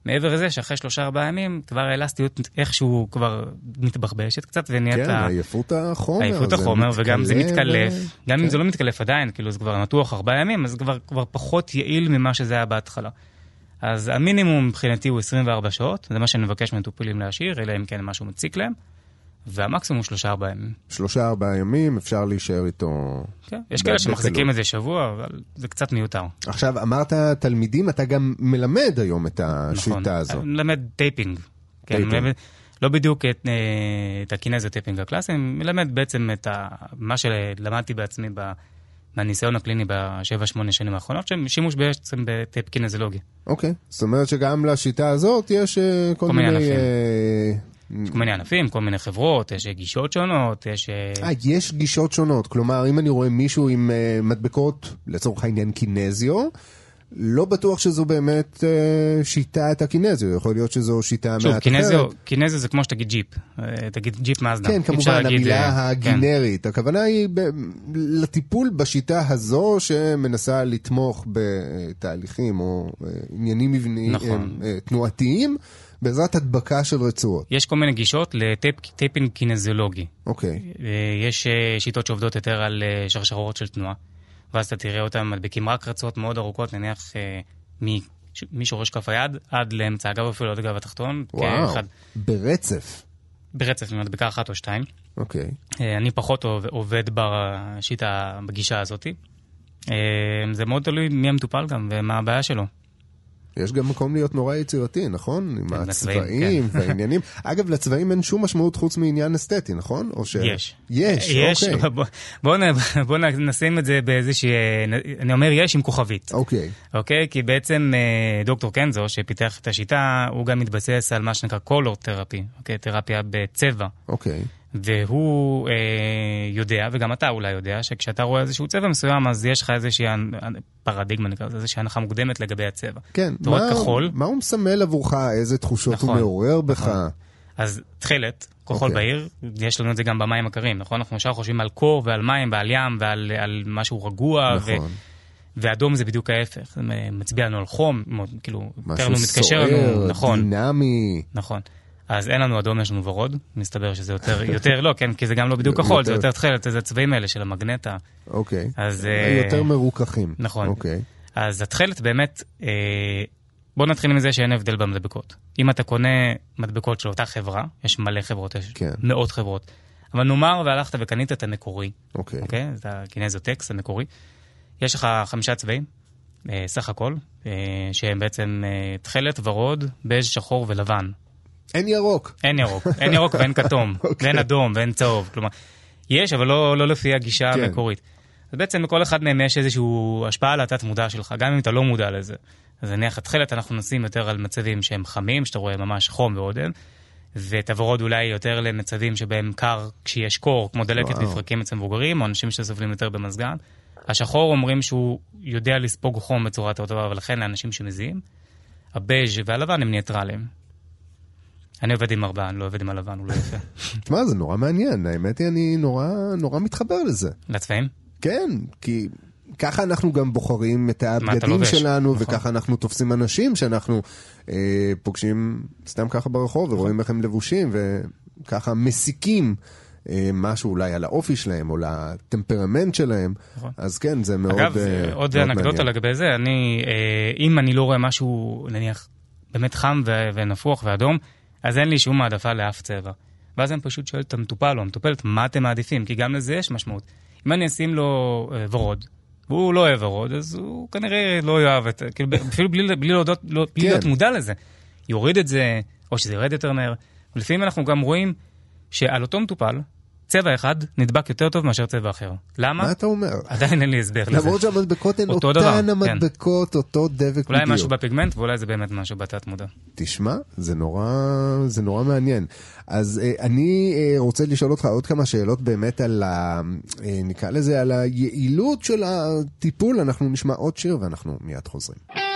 מעבר לזה שאחרי שלושה, ארבעה ימים, כבר האלסטיות איכשהו כבר מתבחבשת קצת, ונהיית... כן, עייפות החומר. עייפות זה החומר, וגם זה מתקלף. ו- גם אם כן. זה לא מתקלף עדיין, כאילו זה כבר נתוח ארבעה ימים, אז כבר, כבר פחות יעיל ממה שזה היה בהתחלה. אז המינימום מבחינתי הוא 24 שעות, זה מה שאני מבקש ממטופלים להשאיר, אלא אם כן משהו מציק להם, והמקסימום שלושה ארבעה ימים. שלושה ארבעה ימים אפשר להישאר איתו. כן, יש כאלה. שמחזיקים את זה שבוע, אבל זה קצת מיותר. עכשיו, אמרת תלמידים, אתה גם מלמד היום את השיטה נכון. אני מלמד taping. כן, taping. מלמד, לא בדיוק את, אה, את ה Kinesio Taping הקלאסי, אני מלמד בעצם את ה, מה שלמדתי בעצמי ב, מהניסיון הקליני בשבע, שמונה שנים האחרונות, שהם שימוש בעצם בטייפ קינזיולוגי. אוקיי. זאת אומרת שגם לשיטה הזאת יש אה, כל כל מיני מיני... אה, יש כל מיני ענפים, כל מיני חברות, יש גישות שונות, יש... אה, אה, יש גישות שונות. כלומר, אם אני רואה מישהו עם uh, מדבקות, לצורך העניין קינזיו, לא בטוח שזו באמת uh, שיטת הקינזיו, יכול להיות שזו שיטה שוב, מעט אחרת. קינזיו זה כמו שתגיד ג'יפ, אה, תגיד ג'יפ מאזדה. כן, כמובן, המילה אה, כן. הגנרית. הכוונה היא ב- לטיפול בשיטה הזו שמנסה לתמוך בתהליכים או אה, עניינים מבניים, נכון. אה, אה, תנועתיים, בעזרת הדבקה של רצועות. יש כל מיני גישות ל taping קינזיולוגי. אוקיי. אה, יש אה, שיטות שעובדות יותר על אה, שרשרות של תנועה, ואז אתה תראה אותם מדביקים רק רצועות מאוד ארוכות, נניח משורש כף היד עד לאמצע הגב, אפילו עד הגב התחתון, וואו, כאחד, ברצף. ברצף מדבקה אחת או שתיים. אוקיי. אני פחות עובד, בשיטה, בגישה הזאת. זה מאוד תלוי מי המטופל גם ומה הבעיה שלו. יש גם מקום להיות נורא יצירתי, נכון? עם כן, הצבעים כן. והעניינים. אגב, לצבעים אין שום משמעות חוץ מעניין אסתטי, נכון? או ש... יש. יש, יש, אוקיי. בוא- בוא נשים את זה באיזושהי, אני אומר יש עם כוכבית. אוקיי. אוקיי? כי בעצם אה, דוקטור קנזו, שפיתח את השיטה, הוא גם מתבסס על מה שנקרא קולור תרפי, אוקיי? תרפיה בצבע. אוקיי. והוא אה, יודע, וגם אתה אולי יודע, שכשאתה רואה איזשהו צבע מסוים, אז יש לך איזושהי פרדיגמה, נקרא לזה, איזושהי הנחה מוקדמת לגבי הצבע. כן. אתה רואה מה- כחול, מה הוא מסמל עבורך? איזה תחושות הוא נכון, מעורר בך? נכון. אז תכלת, כחול אוקיי. בהיר, יש לנו את זה גם במים הקרים, נכון? אנחנו ישר חושבים על קור ועל מים ועל ים ועל על משהו רגוע. ו- נכון. ואדום זה בדיוק ההפך, זה מצביע לנו על חום, כאילו, יותר משהו לנו מתקשר לנו, סוער, נכון, דינמי. נכון. אז אין לנו אדום, יש לנו ורוד, מסתבר שזה יותר, יותר לא, כן, כי זה גם לא בדיוק כחול, זה יותר- תכלת, זה הצבעים האלה של המגנטה. אוקיי. אז... אה, יותר מרוככים. נכון. אוקיי. אז התכלת באמת, אה, בוא נתחיל מזה שאין הבדל במדבקות. אם אתה קונה מדבקות של אותה חברה, יש מלא חברות, יש כן. מאות חברות, אבל נאמר והלכת וקנית את המקורי, אוקיי. אוקיי? את הקינזוטקס המקורי. יש לך חמישה צבעים, אה, סך הכל, אה, שהם בעצם אה, תכלת, ורוד, בז', שחור ולבן. אין ירוק. אין ירוק, אין ירוק ואין כתום, אוקיי. ואין אדום ואין צהוב. כלומר, יש, אבל לא, לא לפי הגישה כן. המקורית. אז בעצם לכל אחד מהם יש איזושהי השפעה על התת מודע שלך, גם אם אתה לא מודע לזה. אז נניח התכלת אנחנו נשים יותר על מצבים שהם חמים, שאתה רואה ממש חום ואודם, ואת הוורוד אולי יותר למצבים שבהם קר כשיש קור, כמו דלקת. מפרקים אצל מבוגרים, או אנשים שסובלים יותר במזגן. השחור אומרים שהוא יודע לספוג חום בצורה יותר טובה, ולכן לאנשים שמזיעים. הבז' והלבן הם ניטרלים. אני עובד עם ארבעה, אני לא עובד עם הלבן, הוא לא יפה. תשמע, זה נורא מעניין. האמת היא, אני נורא נורא מתחבר לזה. לצבעים? כן, כי ככה אנחנו גם בוחרים את הבגדים שלנו, נכון. וככה אנחנו תופסים אנשים שאנחנו אה, פוגשים סתם ככה ברחוב, ורואים איך הם לבושים, וככה מסיקים אה, משהו אולי על האופי שלהם, או לטמפרמנט שלהם. נכון. אז כן, זה מאוד אגב, אה, עוד אנקדוטה. לגבי זה, אני, אה, אם אני לא רואה משהו, נניח, באמת חם ונפוח ואדום, אז אין לי שום העדפה לאף צבע. ואז אני פשוט שואל את המטופל או המטופלת, מה אתם מעדיפים? כי גם לזה יש משמעות. אם אני אשים לו אה, ורוד, והוא לא אוהב ורוד, אז הוא כנראה לא יאהב את... כאילו, אפילו בלי, בלי, להודות, לא, בלי כן. להיות מודע לזה. יוריד את זה, או שזה ירד יותר מהר. ולפעמים אנחנו גם רואים שעל אותו מטופל, צבע אחד נדבק יותר טוב מאשר צבע אחר. למה? מה אתה אומר? עדיין אין לי הסבר לזה. למרות שהמדבקות הן אותן דבר, כן. המדבקות, אותו דבק אולי בדיוק. משהו בפיגמנט ואולי זה באמת משהו בתת מודע. תשמע, זה נורא, זה נורא מעניין. אז אה, אני אה, רוצה לשאול אותך עוד כמה שאלות באמת על ה... אה, נקרא לזה, על היעילות של הטיפול. אנחנו נשמע עוד שיר ואנחנו מיד חוזרים.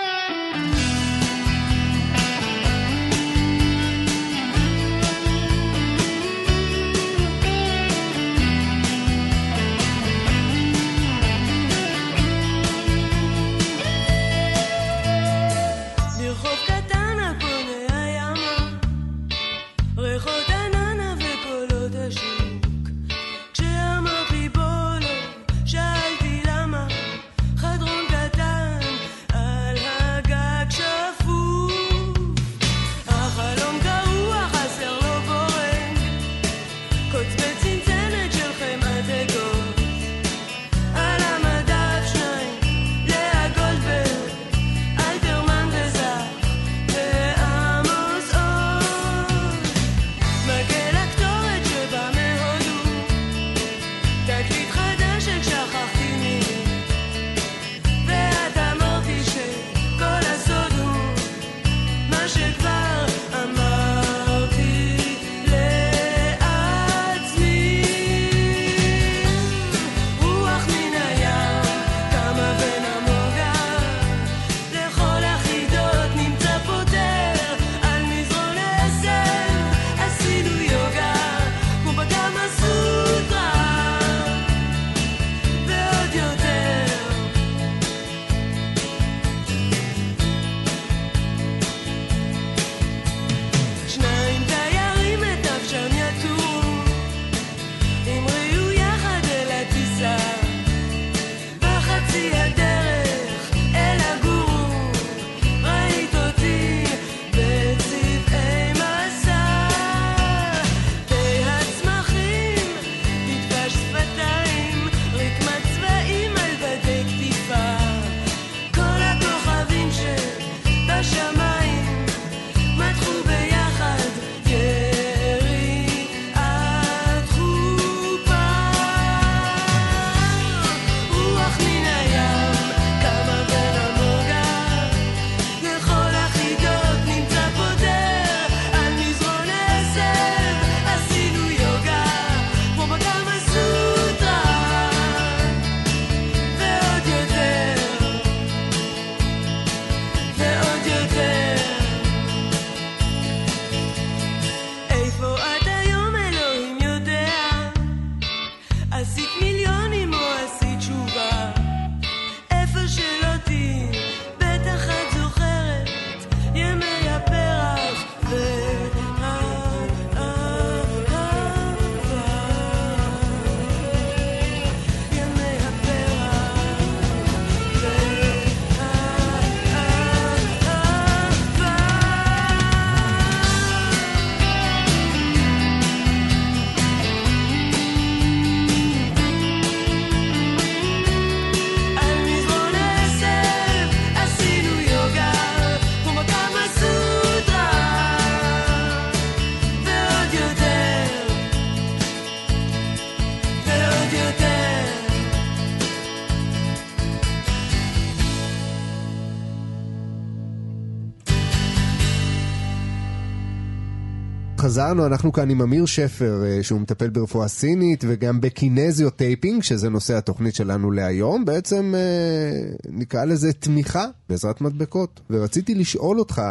חזרנו, אנחנו כאן עם אמיר שפר, אה, שהוא מטפל ברפואה סינית, וגם ב Kinesio Taping, שזה נושא התוכנית שלנו להיום. בעצם אה, נקרא לזה תמיכה בעזרת מדבקות. ורציתי לשאול אותך,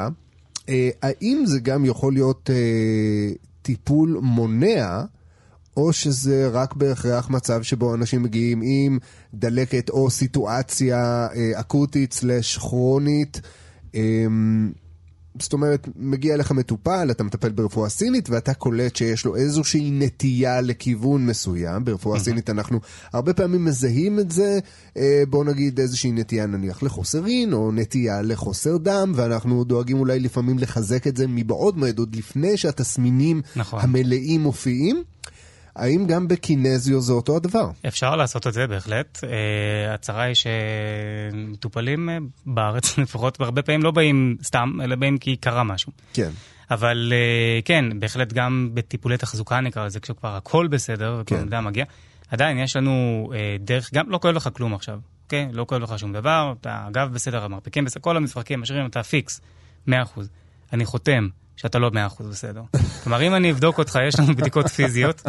אה, האם זה גם יכול להיות טיפול מונע, או שזה רק בהכרח מצב שבו אנשים מגיעים עם דלקת או סיטואציה אקוטית slash כרונית? זאת אומרת, מגיע אליך מטופל, אתה מטפל ברפואה סינית, ואתה קולט שיש לו איזושהי נטייה לכיוון מסוים. ברפואה סינית אנחנו הרבה פעמים מזהים את זה, אה, בוא נגיד איזושהי נטייה נניח לחוסרין, או נטייה לחוסר דם, ואנחנו דואגים אולי לפעמים לחזק את זה מבעוד מועד, עוד לפני שהתסמינים נכון. המלאים מופיעים. האם גם בקינזיו זה אותו הדבר? אפשר לעשות את זה בהחלט. אה, הצרה היא שמטופלים אה, בארץ לפחות, והרבה פעמים לא באים סתם, אלא באים כי קרה משהו. כן. אבל אה, כן, בהחלט גם בטיפולי תחזוקה נקרא לזה, כשכבר הכל בסדר, וכבר כן. מידע מגיע, עדיין יש לנו אה, דרך, גם לא כואב לך כלום עכשיו, אוקיי? לא כואב לך שום דבר, אתה הגב בסדר, המרפקים בסדר, כל המפרקים, משאירים אתה פיקס, 100%. אני חותם שאתה לא 100% בסדר. כלומר, אם אני אבדוק אותך, יש לנו בדיקות פיזיות.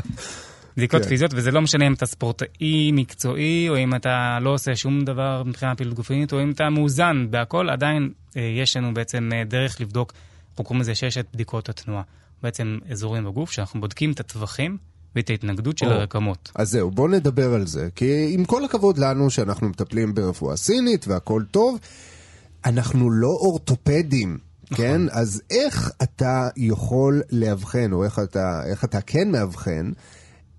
בדיקות כן. פיזיות, וזה לא משנה אם אתה ספורטאי מקצועי, או אם אתה לא עושה שום דבר מבחינה פעילות גופנית, או אם אתה מאוזן בהכל, עדיין אה, יש לנו בעצם אה, דרך לבדוק, אנחנו קוראים לזה ששת בדיקות התנועה. בעצם אזורים בגוף, שאנחנו בודקים את הטווחים ואת ההתנגדות של או. הרקמות. אז זהו, בואו נדבר על זה. כי עם כל הכבוד לנו שאנחנו מטפלים ברפואה סינית והכל טוב, אנחנו לא אורתופדים, כן? אז איך אתה יכול לאבחן, או איך אתה, איך אתה כן מאבחן,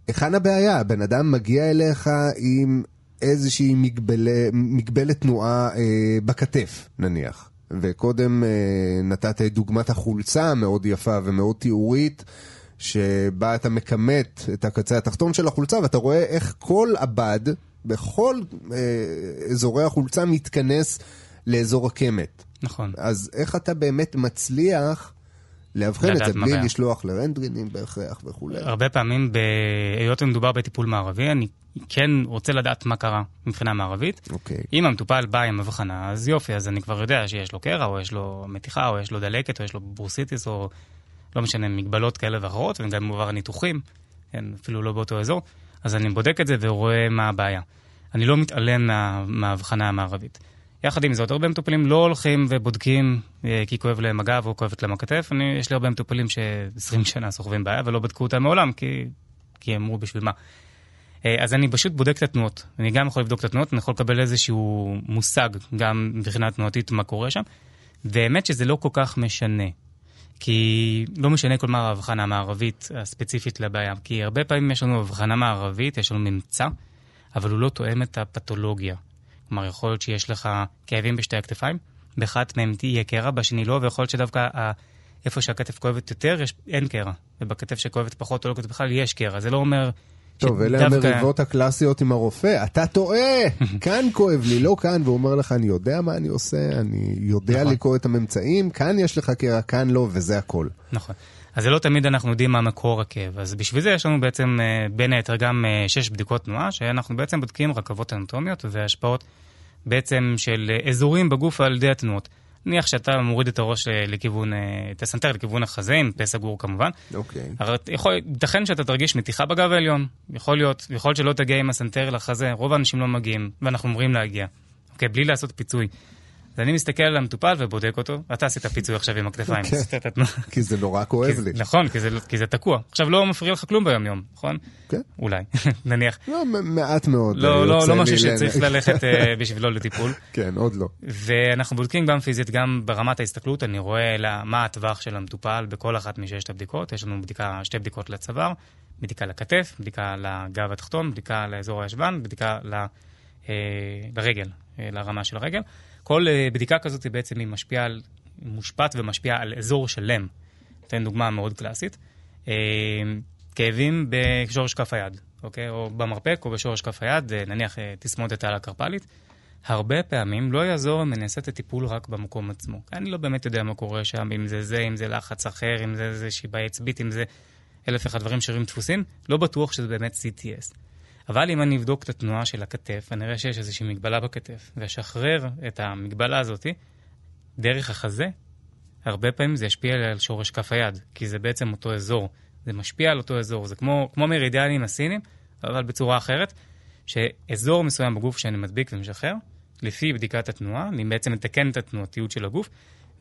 היכן הבעיה? הבן אדם מגיע אליך עם איזושהי מגבלה, מגבלת תנועה אה, בכתף, נניח. וקודם אה, נתת את דוגמת החולצה המאוד יפה ומאוד תיאורית, שבה אתה מכמת את הקצה התחתון של החולצה, ואתה רואה איך כל הבד, בכל אה, אזורי החולצה, מתכנס לאזור הקמת. נכון. אז איך אתה באמת מצליח לאבחן את זה בלי הבעיה. לשלוח לרנטגנים בהכרח וכולי? הרבה פעמים. היות ומדובר בטיפול מערבי, אני כן רוצה לדעת מה קרה מבחינה מערבית. אוקיי. אם המטופל בא עם הבחנה, אז יופי, אז אני כבר יודע שיש לו קרע, או יש לו מתיחה, או יש לו דלקת, או יש לו בורסיטיס, או לא משנה, מגבלות כאלה ואחרות, וגם עבר ניתוחים, כן, אפילו לא באותו אזור, אז אני בודק את זה ורואה מה הבעיה. אני לא מתעלם מה, מההבחנה המערבית. יחד עם זאת, הרבה מטופלים לא הולכים ובודקים אה, כי כואב להם הגב או כואבת להם הכתף. אני, יש לי הרבה מטופלים ש-20 שנה סוחבים בעיה ולא בדקו אותה מעולם, כי, כי אמרו בשביל מה. אה, אז אני פשוט בודק את התנועות. אני גם יכול לבדוק את התנועות, אני יכול לקבל איזשהו מושג, גם מבחינה תנועתית, מה קורה שם. והאמת שזה לא כל כך משנה. כי לא משנה כל מה ההבחנה המערבית הספציפית לבעיה. כי הרבה פעמים יש לנו הבחנה מערבית, יש לנו ממצא, אבל הוא לא תואם את הפתולוגיה. כלומר, יכול להיות שיש לך כאבים בשתי הכתפיים, באחת מהם תהיה קרע, בשני לא, ויכול להיות שדווקא ה- איפה שהכתף כואבת יותר, יש, אין קרע. ובכתף שכואבת פחות או לא כואבת בכלל, יש קרע. זה לא אומר... טוב, אלה שדווקא- המריבות הקלאסיות עם הרופא. אתה טועה! כאן כואב לי, לא כאן, והוא אומר לך, אני יודע מה אני עושה, אני יודע נכון. לקרוא את הממצאים, כאן יש לך קרע, כאן לא, וזה הכל. נכון. אז זה לא תמיד אנחנו יודעים מה מקור הכאב. אז בשביל זה יש לנו בעצם, אה, בין היתר, גם אה, שש בדיקות תנועה, שאנחנו בעצם בודקים רכבות אנטומיות והשפעות בעצם של אזורים בגוף על ידי התנועות. נניח שאתה מוריד את הראש אה, לכיוון, אה, את הסנטר לכיוון החזה, עם פה סגור כמובן. אוקיי. הרי יכול, ייתכן שאתה תרגיש מתיחה בגב העליון, יכול להיות, יכול להיות שלא תגיע עם הסנטר לחזה, רוב האנשים לא מגיעים, ואנחנו אומרים להגיע, אוקיי, בלי לעשות פיצוי. אז אני מסתכל על המטופל ובודק אותו, אתה עשית פיצוי עכשיו עם הכתפיים. כן. כי זה נורא כואב לי. נכון, כי זה- תקוע. עכשיו לא מפריע לך כלום ביום יום, נכון? כן. אולי, נניח. לא, מעט מאוד. אה, לא, לא, יוצא לא לי משהו שצריך ללכת אה, בשבילו לטיפול. כן, עוד לא. ואנחנו בודקים גם פיזית, גם ברמת ההסתכלות, אני רואה מה הטווח של המטופל בכל אחת מששת הבדיקות. יש לנו בדיקה, שתי בדיקות לצוואר, בדיקה לכתף, בדיקה לגב התחתון, בדיקה לאזור הישבן, בדיקה אה, לרגל, אה, לרמה של הרגל. כל אה, בדיקה כזאת היא בעצם היא משפיעה על, מושפעת ומשפיעה על אזור שלם. אתן דוגמה מאוד קלאסית. אה, כאבים בשורש כף היד, אוקיי? או במרפק או בשורש כף היד, אה, נניח תסמונת על הקרפלית. הרבה פעמים לא יעזור אם אני אעשה את הטיפול רק במקום עצמו. אני לא באמת יודע מה קורה שם, אם זה זה, אם זה לחץ אחר, אם זה איזושהי בעיה עצבית, אם זה אלף ואחד דברים שרירים דפוסים, לא בטוח שזה באמת CTS. אבל אם אני אבדוק את התנועה של הכתף, אני אראה שיש איזושהי מגבלה בכתף, ואשחרר את המגבלה הזאת דרך החזה, הרבה פעמים זה ישפיע על שורש כף היד, כי זה בעצם אותו אזור. זה משפיע על אותו אזור. זה כמו, כמו מרידיאנים הסינים, אבל בצורה אחרת, שאזור מסוים בגוף שאני מדביק ומשחרר, לפי בדיקת התנועה, אני בעצם מתקן את התנועתיות של הגוף,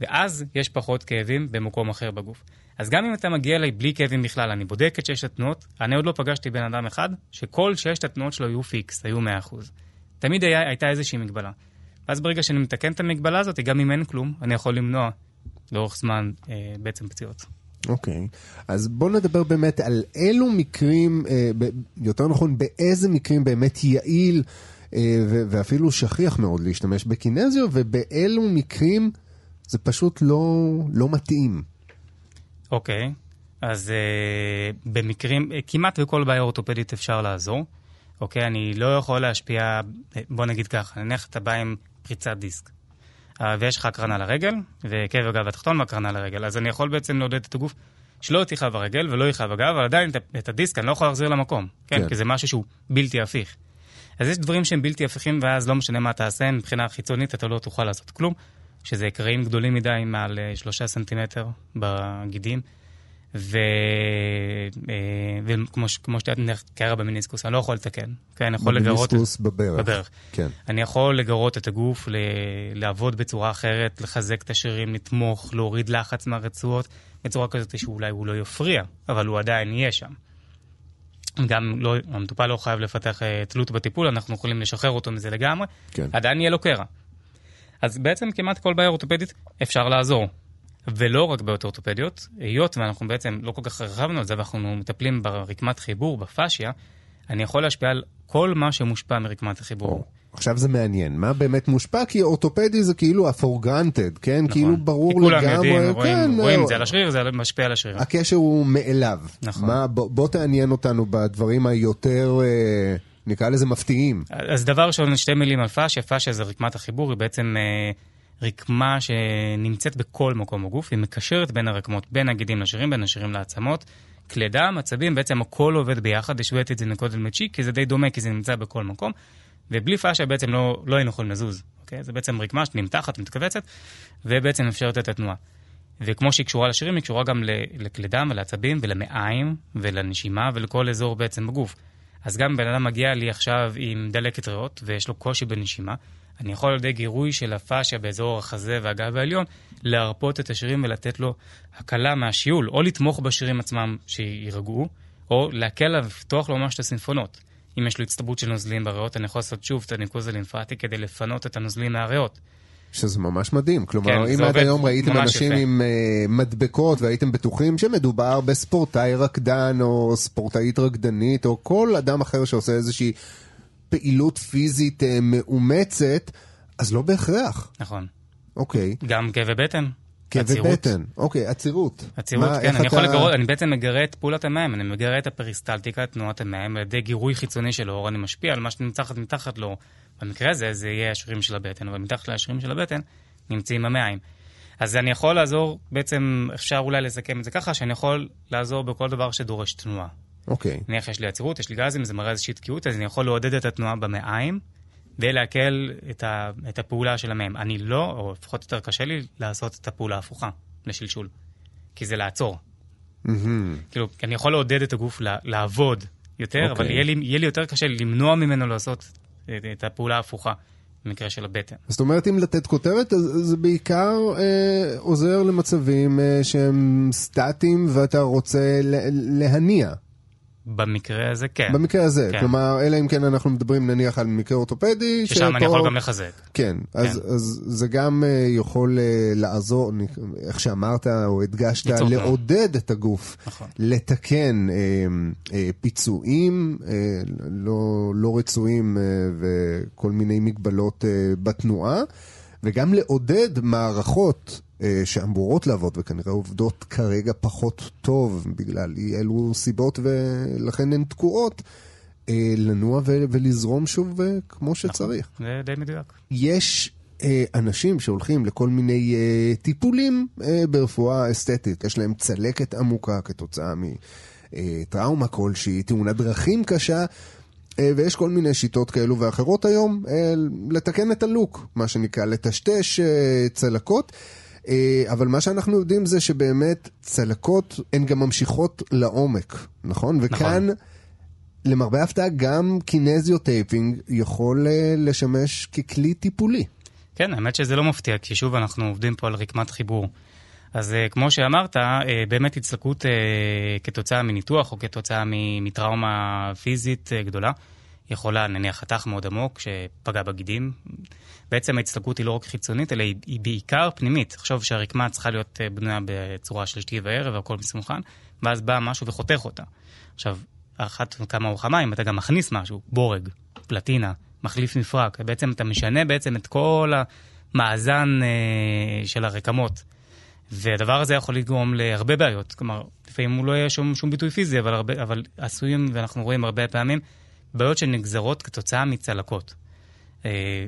ואז יש פחות כאבים במקום אחר בגוף. אז גם אם אתה מגיע אליי בלי כאבים בכלל, אני בודק את ששת התנועות, אני עוד לא פגשתי בן אדם אחד שכל ששת התנועות שלו היו פיקס, היו 100%. תמיד היה, הייתה איזושהי מגבלה. ואז ברגע שאני מתקן את המגבלה הזאת, גם אם אין כלום, אני יכול למנוע לאורך זמן אה, בעצם פציעות. אוקיי, אז בוא נדבר באמת על אילו מקרים, אה, ב- יותר נכון, באיזה מקרים באמת יעיל אה, ו- ואפילו שכיח מאוד להשתמש בקינזיו, ובאילו מקרים זה פשוט לא, לא מתאים. אוקיי, אז אה, במקרים, אה, כמעט בכל בעיה אורתופדית אפשר לעזור. אוקיי, אני לא יכול להשפיע, אה, בוא נגיד ככה, נניח אתה בא עם פריצת דיסק, ויש לך הקרנה לרגל, וכאב הגב התחתון והקרנה לרגל, אז אני יכול בעצם לעודד את הגוף שלא תכאב הרגל ולא יכאב הגב, אבל עדיין את הדיסק אני לא יכול להחזיר למקום, כן? כן. כי זה משהו שהוא בלתי הפיך. אז יש דברים שהם בלתי הפיכים, ואז לא משנה מה תעשה, מבחינה חיצונית אתה לא תוכל לעשות כלום, שזה קרעים גדולים מדי מעל אה, שלושה סנטימטר בגידים, ו... אה, וכמו ש- כמו שאתה יודע, קרע במיניסקוס, אני לא יכול לתקן, כן, אני יכול לגרות... במיניסקוס בברך. בברך. כן. אני יכול לגרות את הגוף, ל... לעבוד בצורה אחרת, לחזק את השרירים, לתמוך, להוריד לחץ מהרצועות, בצורה כזאת שאולי הוא לא יפריע, אבל הוא עדיין יהיה שם. גם לא, המטופל לא חייב לפתח אה, תלות בטיפול, אנחנו יכולים לשחרר אותו מזה לגמרי, כן. עדיין יהיה לו קרע. אז בעצם כמעט כל בעיה אורתופדית אפשר לעזור. ולא רק בעיות אורתופדיות, היות ואנחנו בעצם לא כל כך הרחבנו על זה, ואנחנו מטפלים ברקמת חיבור, בפאשיה, אני יכול להשפיע על כל מה שמושפע מרקמת החיבור. או, עכשיו זה מעניין, מה באמת מושפע? כי אורתופדי זה כאילו ה-for granted, כן? כאילו נכון. ברור כי כולם לגמרי, יודעים, רואים, כן, רואים אה, את זה על השריר, זה משפיע על השריר. הקשר הוא מאליו. נכון. מה, בוא, בוא תעניין אותנו בדברים היותר, אה, נקרא לזה מפתיעים. אז דבר ראשון, שתי מילים על פאשיה. פאשיה זה רקמת החיבור, היא בעצם אה, רקמה שנמצאת בכל מקום בגוף, היא מקשרת בין הרקמות, בין הגידים לשרירים, בין השרירים לעצמות. כלי דם, עצבים, בעצם הכל עובד ביחד, השוויתי את זה מקודם לצ'יק, כי זה די דומה, כי זה נמצא בכל מקום. ובלי פאשיה בעצם לא, לא היינו יכולים לזוז, אוקיי? זה בעצם רקמה שנמתחת, מתכווצת, ובעצם אפשרת את התנועה. וכמו שהיא קשורה לשרירים, היא קשורה גם לכלי דם ולעצבים ולמעיים ולנשימה ולכל אזור בעצם בגוף. אז גם בן אדם מגיע לי עכשיו עם דלקת ריאות ויש לו קושי בנשימה, אני יכול על ידי גירוי של הפאשיה באזור החזה והגב העליון, להרפות את השרירים ולתת לו הקלה מהשיעול, או לתמוך בשרירים עצמם שיירגעו, או להקל עליו, לפתוח לו ממש את הסימפונות. אם יש לו הצטברות של נוזלים בריאות, אני יכול לעשות שוב את הניקוז הלימפטי כדי לפנות את הנוזלים מהריאות. שזה ממש מדהים. כלומר, כן, אם עד היום ראיתם אנשים יפה. עם uh, מדבקות והייתם בטוחים שמדובר בספורטאי רקדן או ספורטאית רקדנית או כל אדם אחר שעושה איזושהי פעילות פיזית uh, מאומצת, אז לא בהכרח. נכון. אוקיי. גם כאבי בטן. כאבי. בטן. אוקיי, עצירות. עצירות, מה, כן, אני יכול אתה- לגרות, אני בעצם מגרה את פעולת המים, אני מגרה את הפריסטלטיקה, תנועת המים, על ידי גירוי חיצוני של האור, אני משפיע על מה שנמצא מתחת לו. במקרה הזה זה יהיה השרירים של הבטן, אבל מתחת לשרירים של הבטן נמצאים המעיים. אז אני יכול לעזור, בעצם אפשר אולי לסכם את זה ככה, שאני יכול לעזור בכל דבר שדורש תנועה. אוקיי. נניח יש לי עצירות, יש לי גזים, זה מראה איזושהי תקיעות, אז אני יכול לעודד את התנועה במעיים, ולהקל את, ה, את הפעולה של המהם. אני לא, או לפחות יותר קשה לי, לעשות את הפעולה ההפוכה לשלשול. כי זה לעצור. מהמם. כאילו, אני יכול לעודד את הגוף לעבוד יותר, אוקיי. אבל יהיה לי, יהיה לי יותר קשה למנוע ממנו לעשות את, הפעולה ההפוכה. במקרה של הבטן. זאת אומרת, אם לתת כותרת, אז זה בעיקר אה, עוזר למצבים אה, שהם סטטיים ואתה רוצה ל- להניע. במקרה הזה כן. במקרה הזה, כן. כלומר, אלא אם כן אנחנו מדברים נניח על מקרה אורתופדי. ששם אני שפה- יכול גם לחזק. כן, אז, אז זה גם אה, יכול אה, לעזור, אני- איך שאמרת או הדגשת. לעודד את הגוף, נכון. לתקן אה, אה, פיצויים אה, לא, לא רצויים אה, וכל מיני מגבלות אה, בתנועה, וגם לעודד מערכות שאמורות לעבוד וכנראה עובדות כרגע פחות טוב בגלל אי אלו סיבות ולכן הן תקועות. אה, לנוע ו- ולזרום שוב אה, כמו שצריך. זה די מדויק. יש אה, אנשים שהולכים לכל מיני אה, טיפולים אה, ברפואה אסתטית, יש להם צלקת עמוקה כתוצאה מטראומה כלשהי, תאונת דרכים קשה. אה, ויש כל מיני שיטות כאלו ואחרות היום אה, לתקן את הלוק, מה שנקרא, לטשטש אה, צלקות. אה, אבל מה שאנחנו יודעים זה שבאמת צלקות הן גם ממשיכות לעומק, נכון? וכאן, למרבה ההפתעה, גם Kinesio Taping יכול אה, לשמש ככלי טיפולי. כן, האמת שזה לא מפתיע, כי שוב אנחנו עובדים פה על רקמת חיבור. אז אה, כמו שאמרת, באמת הצטלקות אה, כתוצאה מניתוח או כתוצאה מטראומה פיזית גדולה, יכולה, נניח חתך מאוד עמוק שפגע בגידים. בעצם ההצטלקות היא לא רק חיצונית, אלא היא, היא בעיקר פנימית. תחשוב שהרקמה צריכה להיות אה, בנויה בצורה של שתי וערב והכל מסונכרן, ואז בא משהו וחותך אותה. עכשיו, אחת כמה וכמה, אם אתה גם מכניס משהו, בורג, פלטינה, מחליף מפרק, בעצם אתה משנה בעצם את כל המאזן uh, של הרקמות. והדבר הזה יכול לגרום להרבה בעיות. כלומר, לפעמים הוא לא יהיה שום, שום ביטוי פיזי, אבל, הרבה, אבל עשויים, ואנחנו רואים הרבה פעמים, בעיות שנגזרות כתוצאה מצלקות. אה,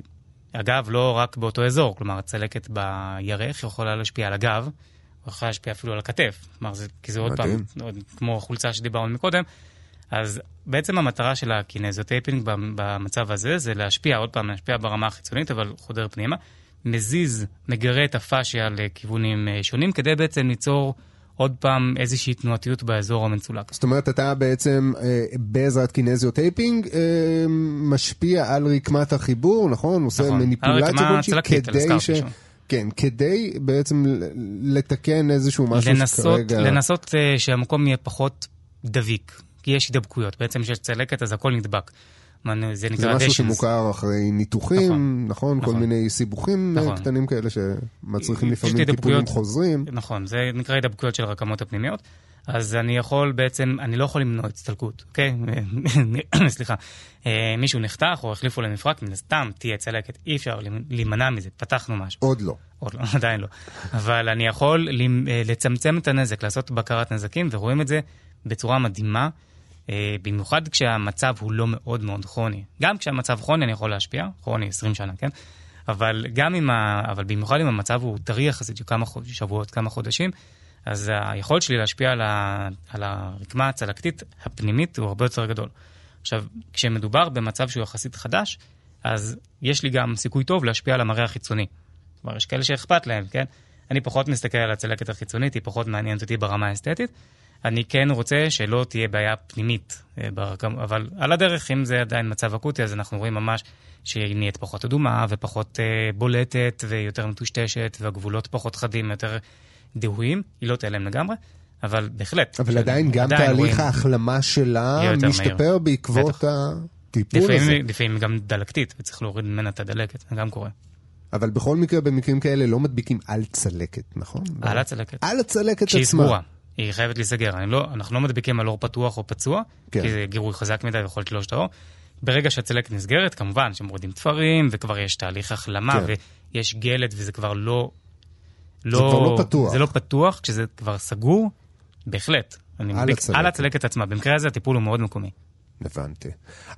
אגב, לא רק באותו אזור, כלומר, הצלקת בירך יכולה להשפיע על הגב, יכולה להשפיע אפילו על הכתף. כלומר, זה, כי זה עוד פעם. עוד, כמו החולצה שדיברנו מקודם. אז בעצם המטרה של ה kinesiotaping במצב הזה זה להשפיע, עוד פעם, להשפיע ברמה החיצונית, אבל חודר פנימה. מזיז, מגרה את הפאשיה לכיוונים אה, שונים, כדי בעצם ליצור עוד פעם איזושהי תנועתיות באזור המצולק. זאת אומרת, אתה בעצם אה, בעזרת kinesiotaping אה, משפיע על רקמת החיבור, נכון? עושה נכון. מניפולציה הרקמה כלשהי כדי ש... כן, כדי בעצם לתקן איזשהו משהו לנסות, שכרגע... לנסות uh, שהמקום יהיה פחות דביק, כי יש הידבקויות. בעצם כשיש צלקת אז הכל נדבק. זה זה נקרא משהו adhesions. שמוכר אחרי ניתוחים, נכון? נכון, כל נכון. מיני סיבוכים אה, נכון. קטנים כאלה שמצריכים פשוט לפעמים טיפולים. חוזרים. נכון, זה נקרא הידבקויות של הרקמות הפנימיות. אז אני יכול בעצם, אני לא יכול למנוע הצטלקות, אוקיי? סליחה. אה, מישהו נחתך או החליפו למפרק, מן הסתם תהיה צלקת, אי אפשר להימנע מזה, פתחנו משהו. עוד לא. עוד לא, עדיין לא. אבל אני יכול אה, לצמצם את הנזק, לעשות בקרת נזקים, ורואים את זה בצורה מדהימה, אה, במיוחד כשהמצב הוא לא מאוד מאוד כרוני. גם כשהמצב כרוני אני יכול להשפיע, כרוני 20 שנה, כן? אבל גם אם ה... אבל במיוחד אם המצב הוא טרי יחסית כמה חוד... שבועות, כמה חודשים, אז היכולת שלי להשפיע על, ה... על הרקמה הצלקתית הפנימית הוא הרבה יותר גדול. עכשיו, כשמדובר במצב שהוא יחסית חדש, אז יש לי גם סיכוי טוב להשפיע על המראה החיצוני. כלומר, יש כאלה שאכפת להם, כן? אני פחות מסתכל על הצלקת החיצונית, היא פחות מעניינת אותי ברמה האסתטית. אני כן רוצה שלא תהיה בעיה פנימית, אה, אבל על הדרך, אם זה עדיין מצב אקוטי, אז אנחנו רואים ממש שהיא נהיית פחות אדומה ופחות אה, בולטת ויותר מטושטשת, והגבולות פחות חדים, יותר דהויים. היא לא תיעלם לגמרי, אבל בהחלט. אבל עדיין גם עדיין תהליך רואים- ההחלמה שלה משתפר מהיר. בעקבות בטח. הטיפול הזה. לפעמים, לפעמים גם דלקתית, וצריך להוריד ממנה את הדלקת, זה גם קורה. אבל בכל מקרה, במקרים כאלה לא מדביקים על צלקת, נכון? על הצלקת. על הצלקת כשהיא עצמה. סגורה. היא חייבת להיסגר. לא, אנחנו לא מדביקים על אור פתוח או פצוע, כן. כי זה גירוי חזק מדי ויכול לתלוש את האור. ברגע שהצלקת נסגרת, כמובן שמורידים תפרים, וכבר יש תהליך החלמה, כן. ויש גלד, וזה כבר לא... זה כבר לא פתוח. זה לא פתוח, כשזה כבר סגור, בהחלט. אני על מדביק הצלקת. על הצלקת עצמה. במקרה הזה הטיפול הוא מאוד מקומי. הבנתי.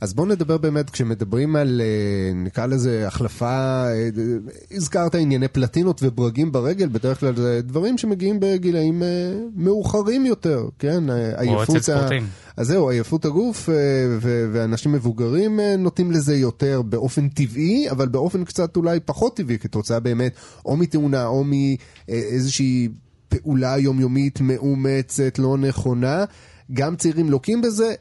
אז בואו נדבר באמת, כשמדברים על, אה, נקרא לזה, החלפה, אה, הזכרת ענייני פלטינות וברגים ברגל, בדרך כלל זה דברים שמגיעים בגילאים אה, מאוחרים יותר, כן? או אצל ספורטאים. אז זהו, עייפות הגוף, ו- ואנשים מבוגרים נוטים לזה יותר באופן טבעי, אבל באופן קצת אולי פחות טבעי, כתוצאה באמת או מתאונה או מאיזושהי פעולה יומיומית מאומצת, לא נכונה. גם צעירים לוקים בזה.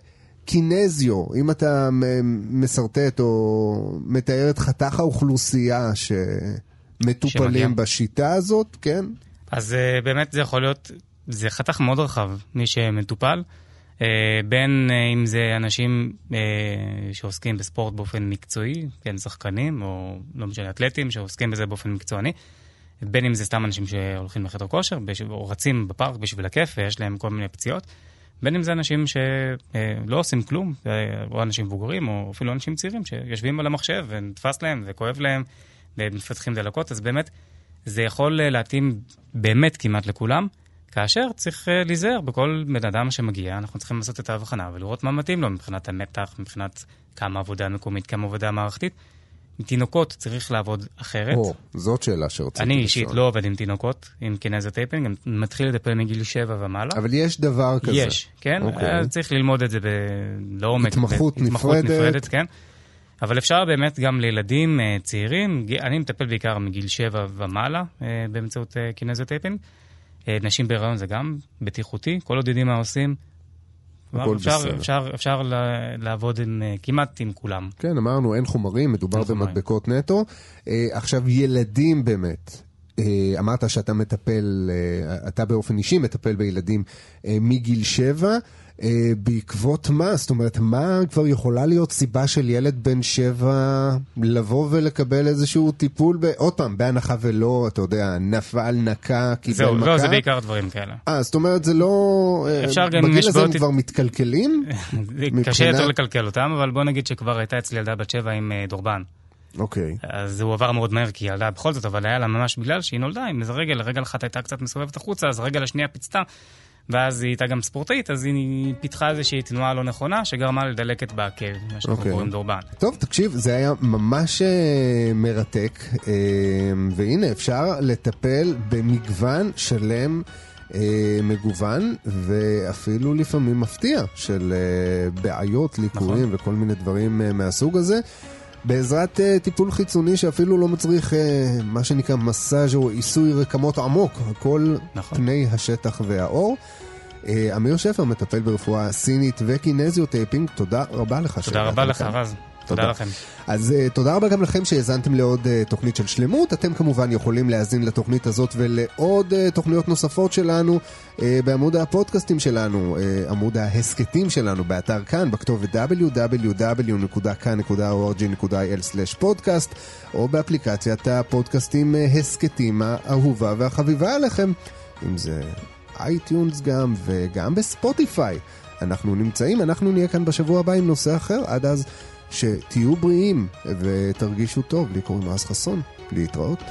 קינזיו, אם אתה מ- משרטט או מתאר את חתך האוכלוסייה שמטופלים שמגיע. בשיטה הזאת, כן? אז uh, באמת זה יכול להיות, זה חתך מאוד רחב, מי שמטופל. Uh, בין uh, אם זה אנשים uh, שעוסקים בספורט באופן מקצועי, כן, שחקנים, או לא משנה, אתלטים שעוסקים בזה באופן מקצועני, בין אם זה סתם אנשים שהולכים לחדר כושר, בש... או רצים בפארק בשביל הכיף ויש להם כל מיני פציעות, בין אם זה אנשים שלא עושים כלום, אה, או אנשים מבוגרים, או אפילו אנשים צעירים שיושבים על המחשב ונתפס להם וכואב להם, ומפתחים דלקות, אז באמת זה יכול אה, להתאים באמת כמעט לכולם, כאשר צריך אה, להיזהר בכל בן אדם שמגיע, אנחנו צריכים לעשות את ההבחנה ולראות מה מתאים לו מבחינת המתח, מבחינת כמה עבודה מקומית, כמה עבודה מערכתית. תינוקות צריך לעבוד אחרת. או, זאת שאלה שרציתי אני אישית לשאול. לא עובד עם תינוקות, עם kinesiotaping, אני מתחיל לטפל מגיל 7 ומעלה. אבל יש דבר כזה. יש, כן? אוקיי. אז צריך ללמוד את זה. לעומק. התמחות ב- נפרדת. נפרדת, כן. אבל אפשר באמת גם לילדים אה, צעירים, אני מטפל בעיקר מגיל 7 ומעלה אה, באמצעות kinesiotaping. אה, נשים בהיריון זה גם בטיחותי, כל עוד יודעים מה עושים. הכל אפשר, בסדר. אפשר, אפשר לעבוד עם, אה, כמעט עם כולם. כן, אמרנו, אין חומרים, מדובר אין חומרים. במדבקות נטו. אה, עכשיו, ילדים באמת. אה, אמרת שאתה מטפל, אה, אתה באופן אישי מטפל בילדים אה, מגיל שבע. אה, בעקבות מה? זאת אומרת, מה כבר יכולה להיות סיבה של ילד בן שבע לבוא ולקבל איזשהו טיפול, ב... עוד פעם, בהנחה ולא, אתה יודע, נפל, נקה, קיבל זהו, מכה? לא, זה בעיקר דברים כאלה. אה, זאת אומרת, זה לא... אה, אפשר גם, בגיל הזה הם כבר מתקלקלים? מבחינת- קשה יותר לקלקל אותם, אבל בוא נגיד שכבר הייתה אצלי ילדה בת שבע עם אה, דורבן. אוקיי. אז הוא עבר מאוד מהר, כי היא ילדה בכל זאת, אבל היה לה ממש בגלל שהיא נולדה עם איזה רגל, רגל אחת הייתה קצת מסובבת החוצה, אז הרגל השנייה פיצתה, ואז היא הייתה גם ספורטאית, אז היא פיתחה איזושהי תנועה לא נכונה, שגרמה לדלקת בעקב, מה שאנחנו אוקיי. קוראים דורבן. טוב, תקשיב, זה היה ממש אה, מרתק, אה, והנה, אפשר לטפל במגוון שלם. אה, מגוון ואפילו לפעמים מפתיע של בעיות, ליקויים וכל מיני דברים מהסוג הזה. בעזרת אה, טיפול חיצוני שאפילו לא מצריך אה, מה שנקרא מסאז' או עיסוי רקמות עמוק, הכל נכון. פני השטח והעור. אה, אמיר שפר מטפל ברפואה סינית ו kinesiotaping, תודה רבה לך. תודה רבה לך. רז. תודה. תודה לכם. אז אה, תודה רבה גם לכם שהאזנתם לעוד אה, תוכנית של שלמות. אתם כמובן יכולים להאזין לתוכנית הזאת ולעוד אה, תוכניות נוספות שלנו אה, בעמוד הפודקאסטים שלנו, אה, עמוד ההסכתים שלנו באתר כאן, בכתובת www.kan.org.il/פודקאסט, או באפליקציית הפודקאסטים אה, הסכתים האהובה והחביבה עליכם, אם זה iTunes גם וגם בספוטיפיי. אנחנו נמצאים, אנחנו נהיה כאן בשבוע הבא עם נושא אחר, עד אז שתהיו בריאים ותרגישו טוב. לי קוראים רז חסון, להתראות.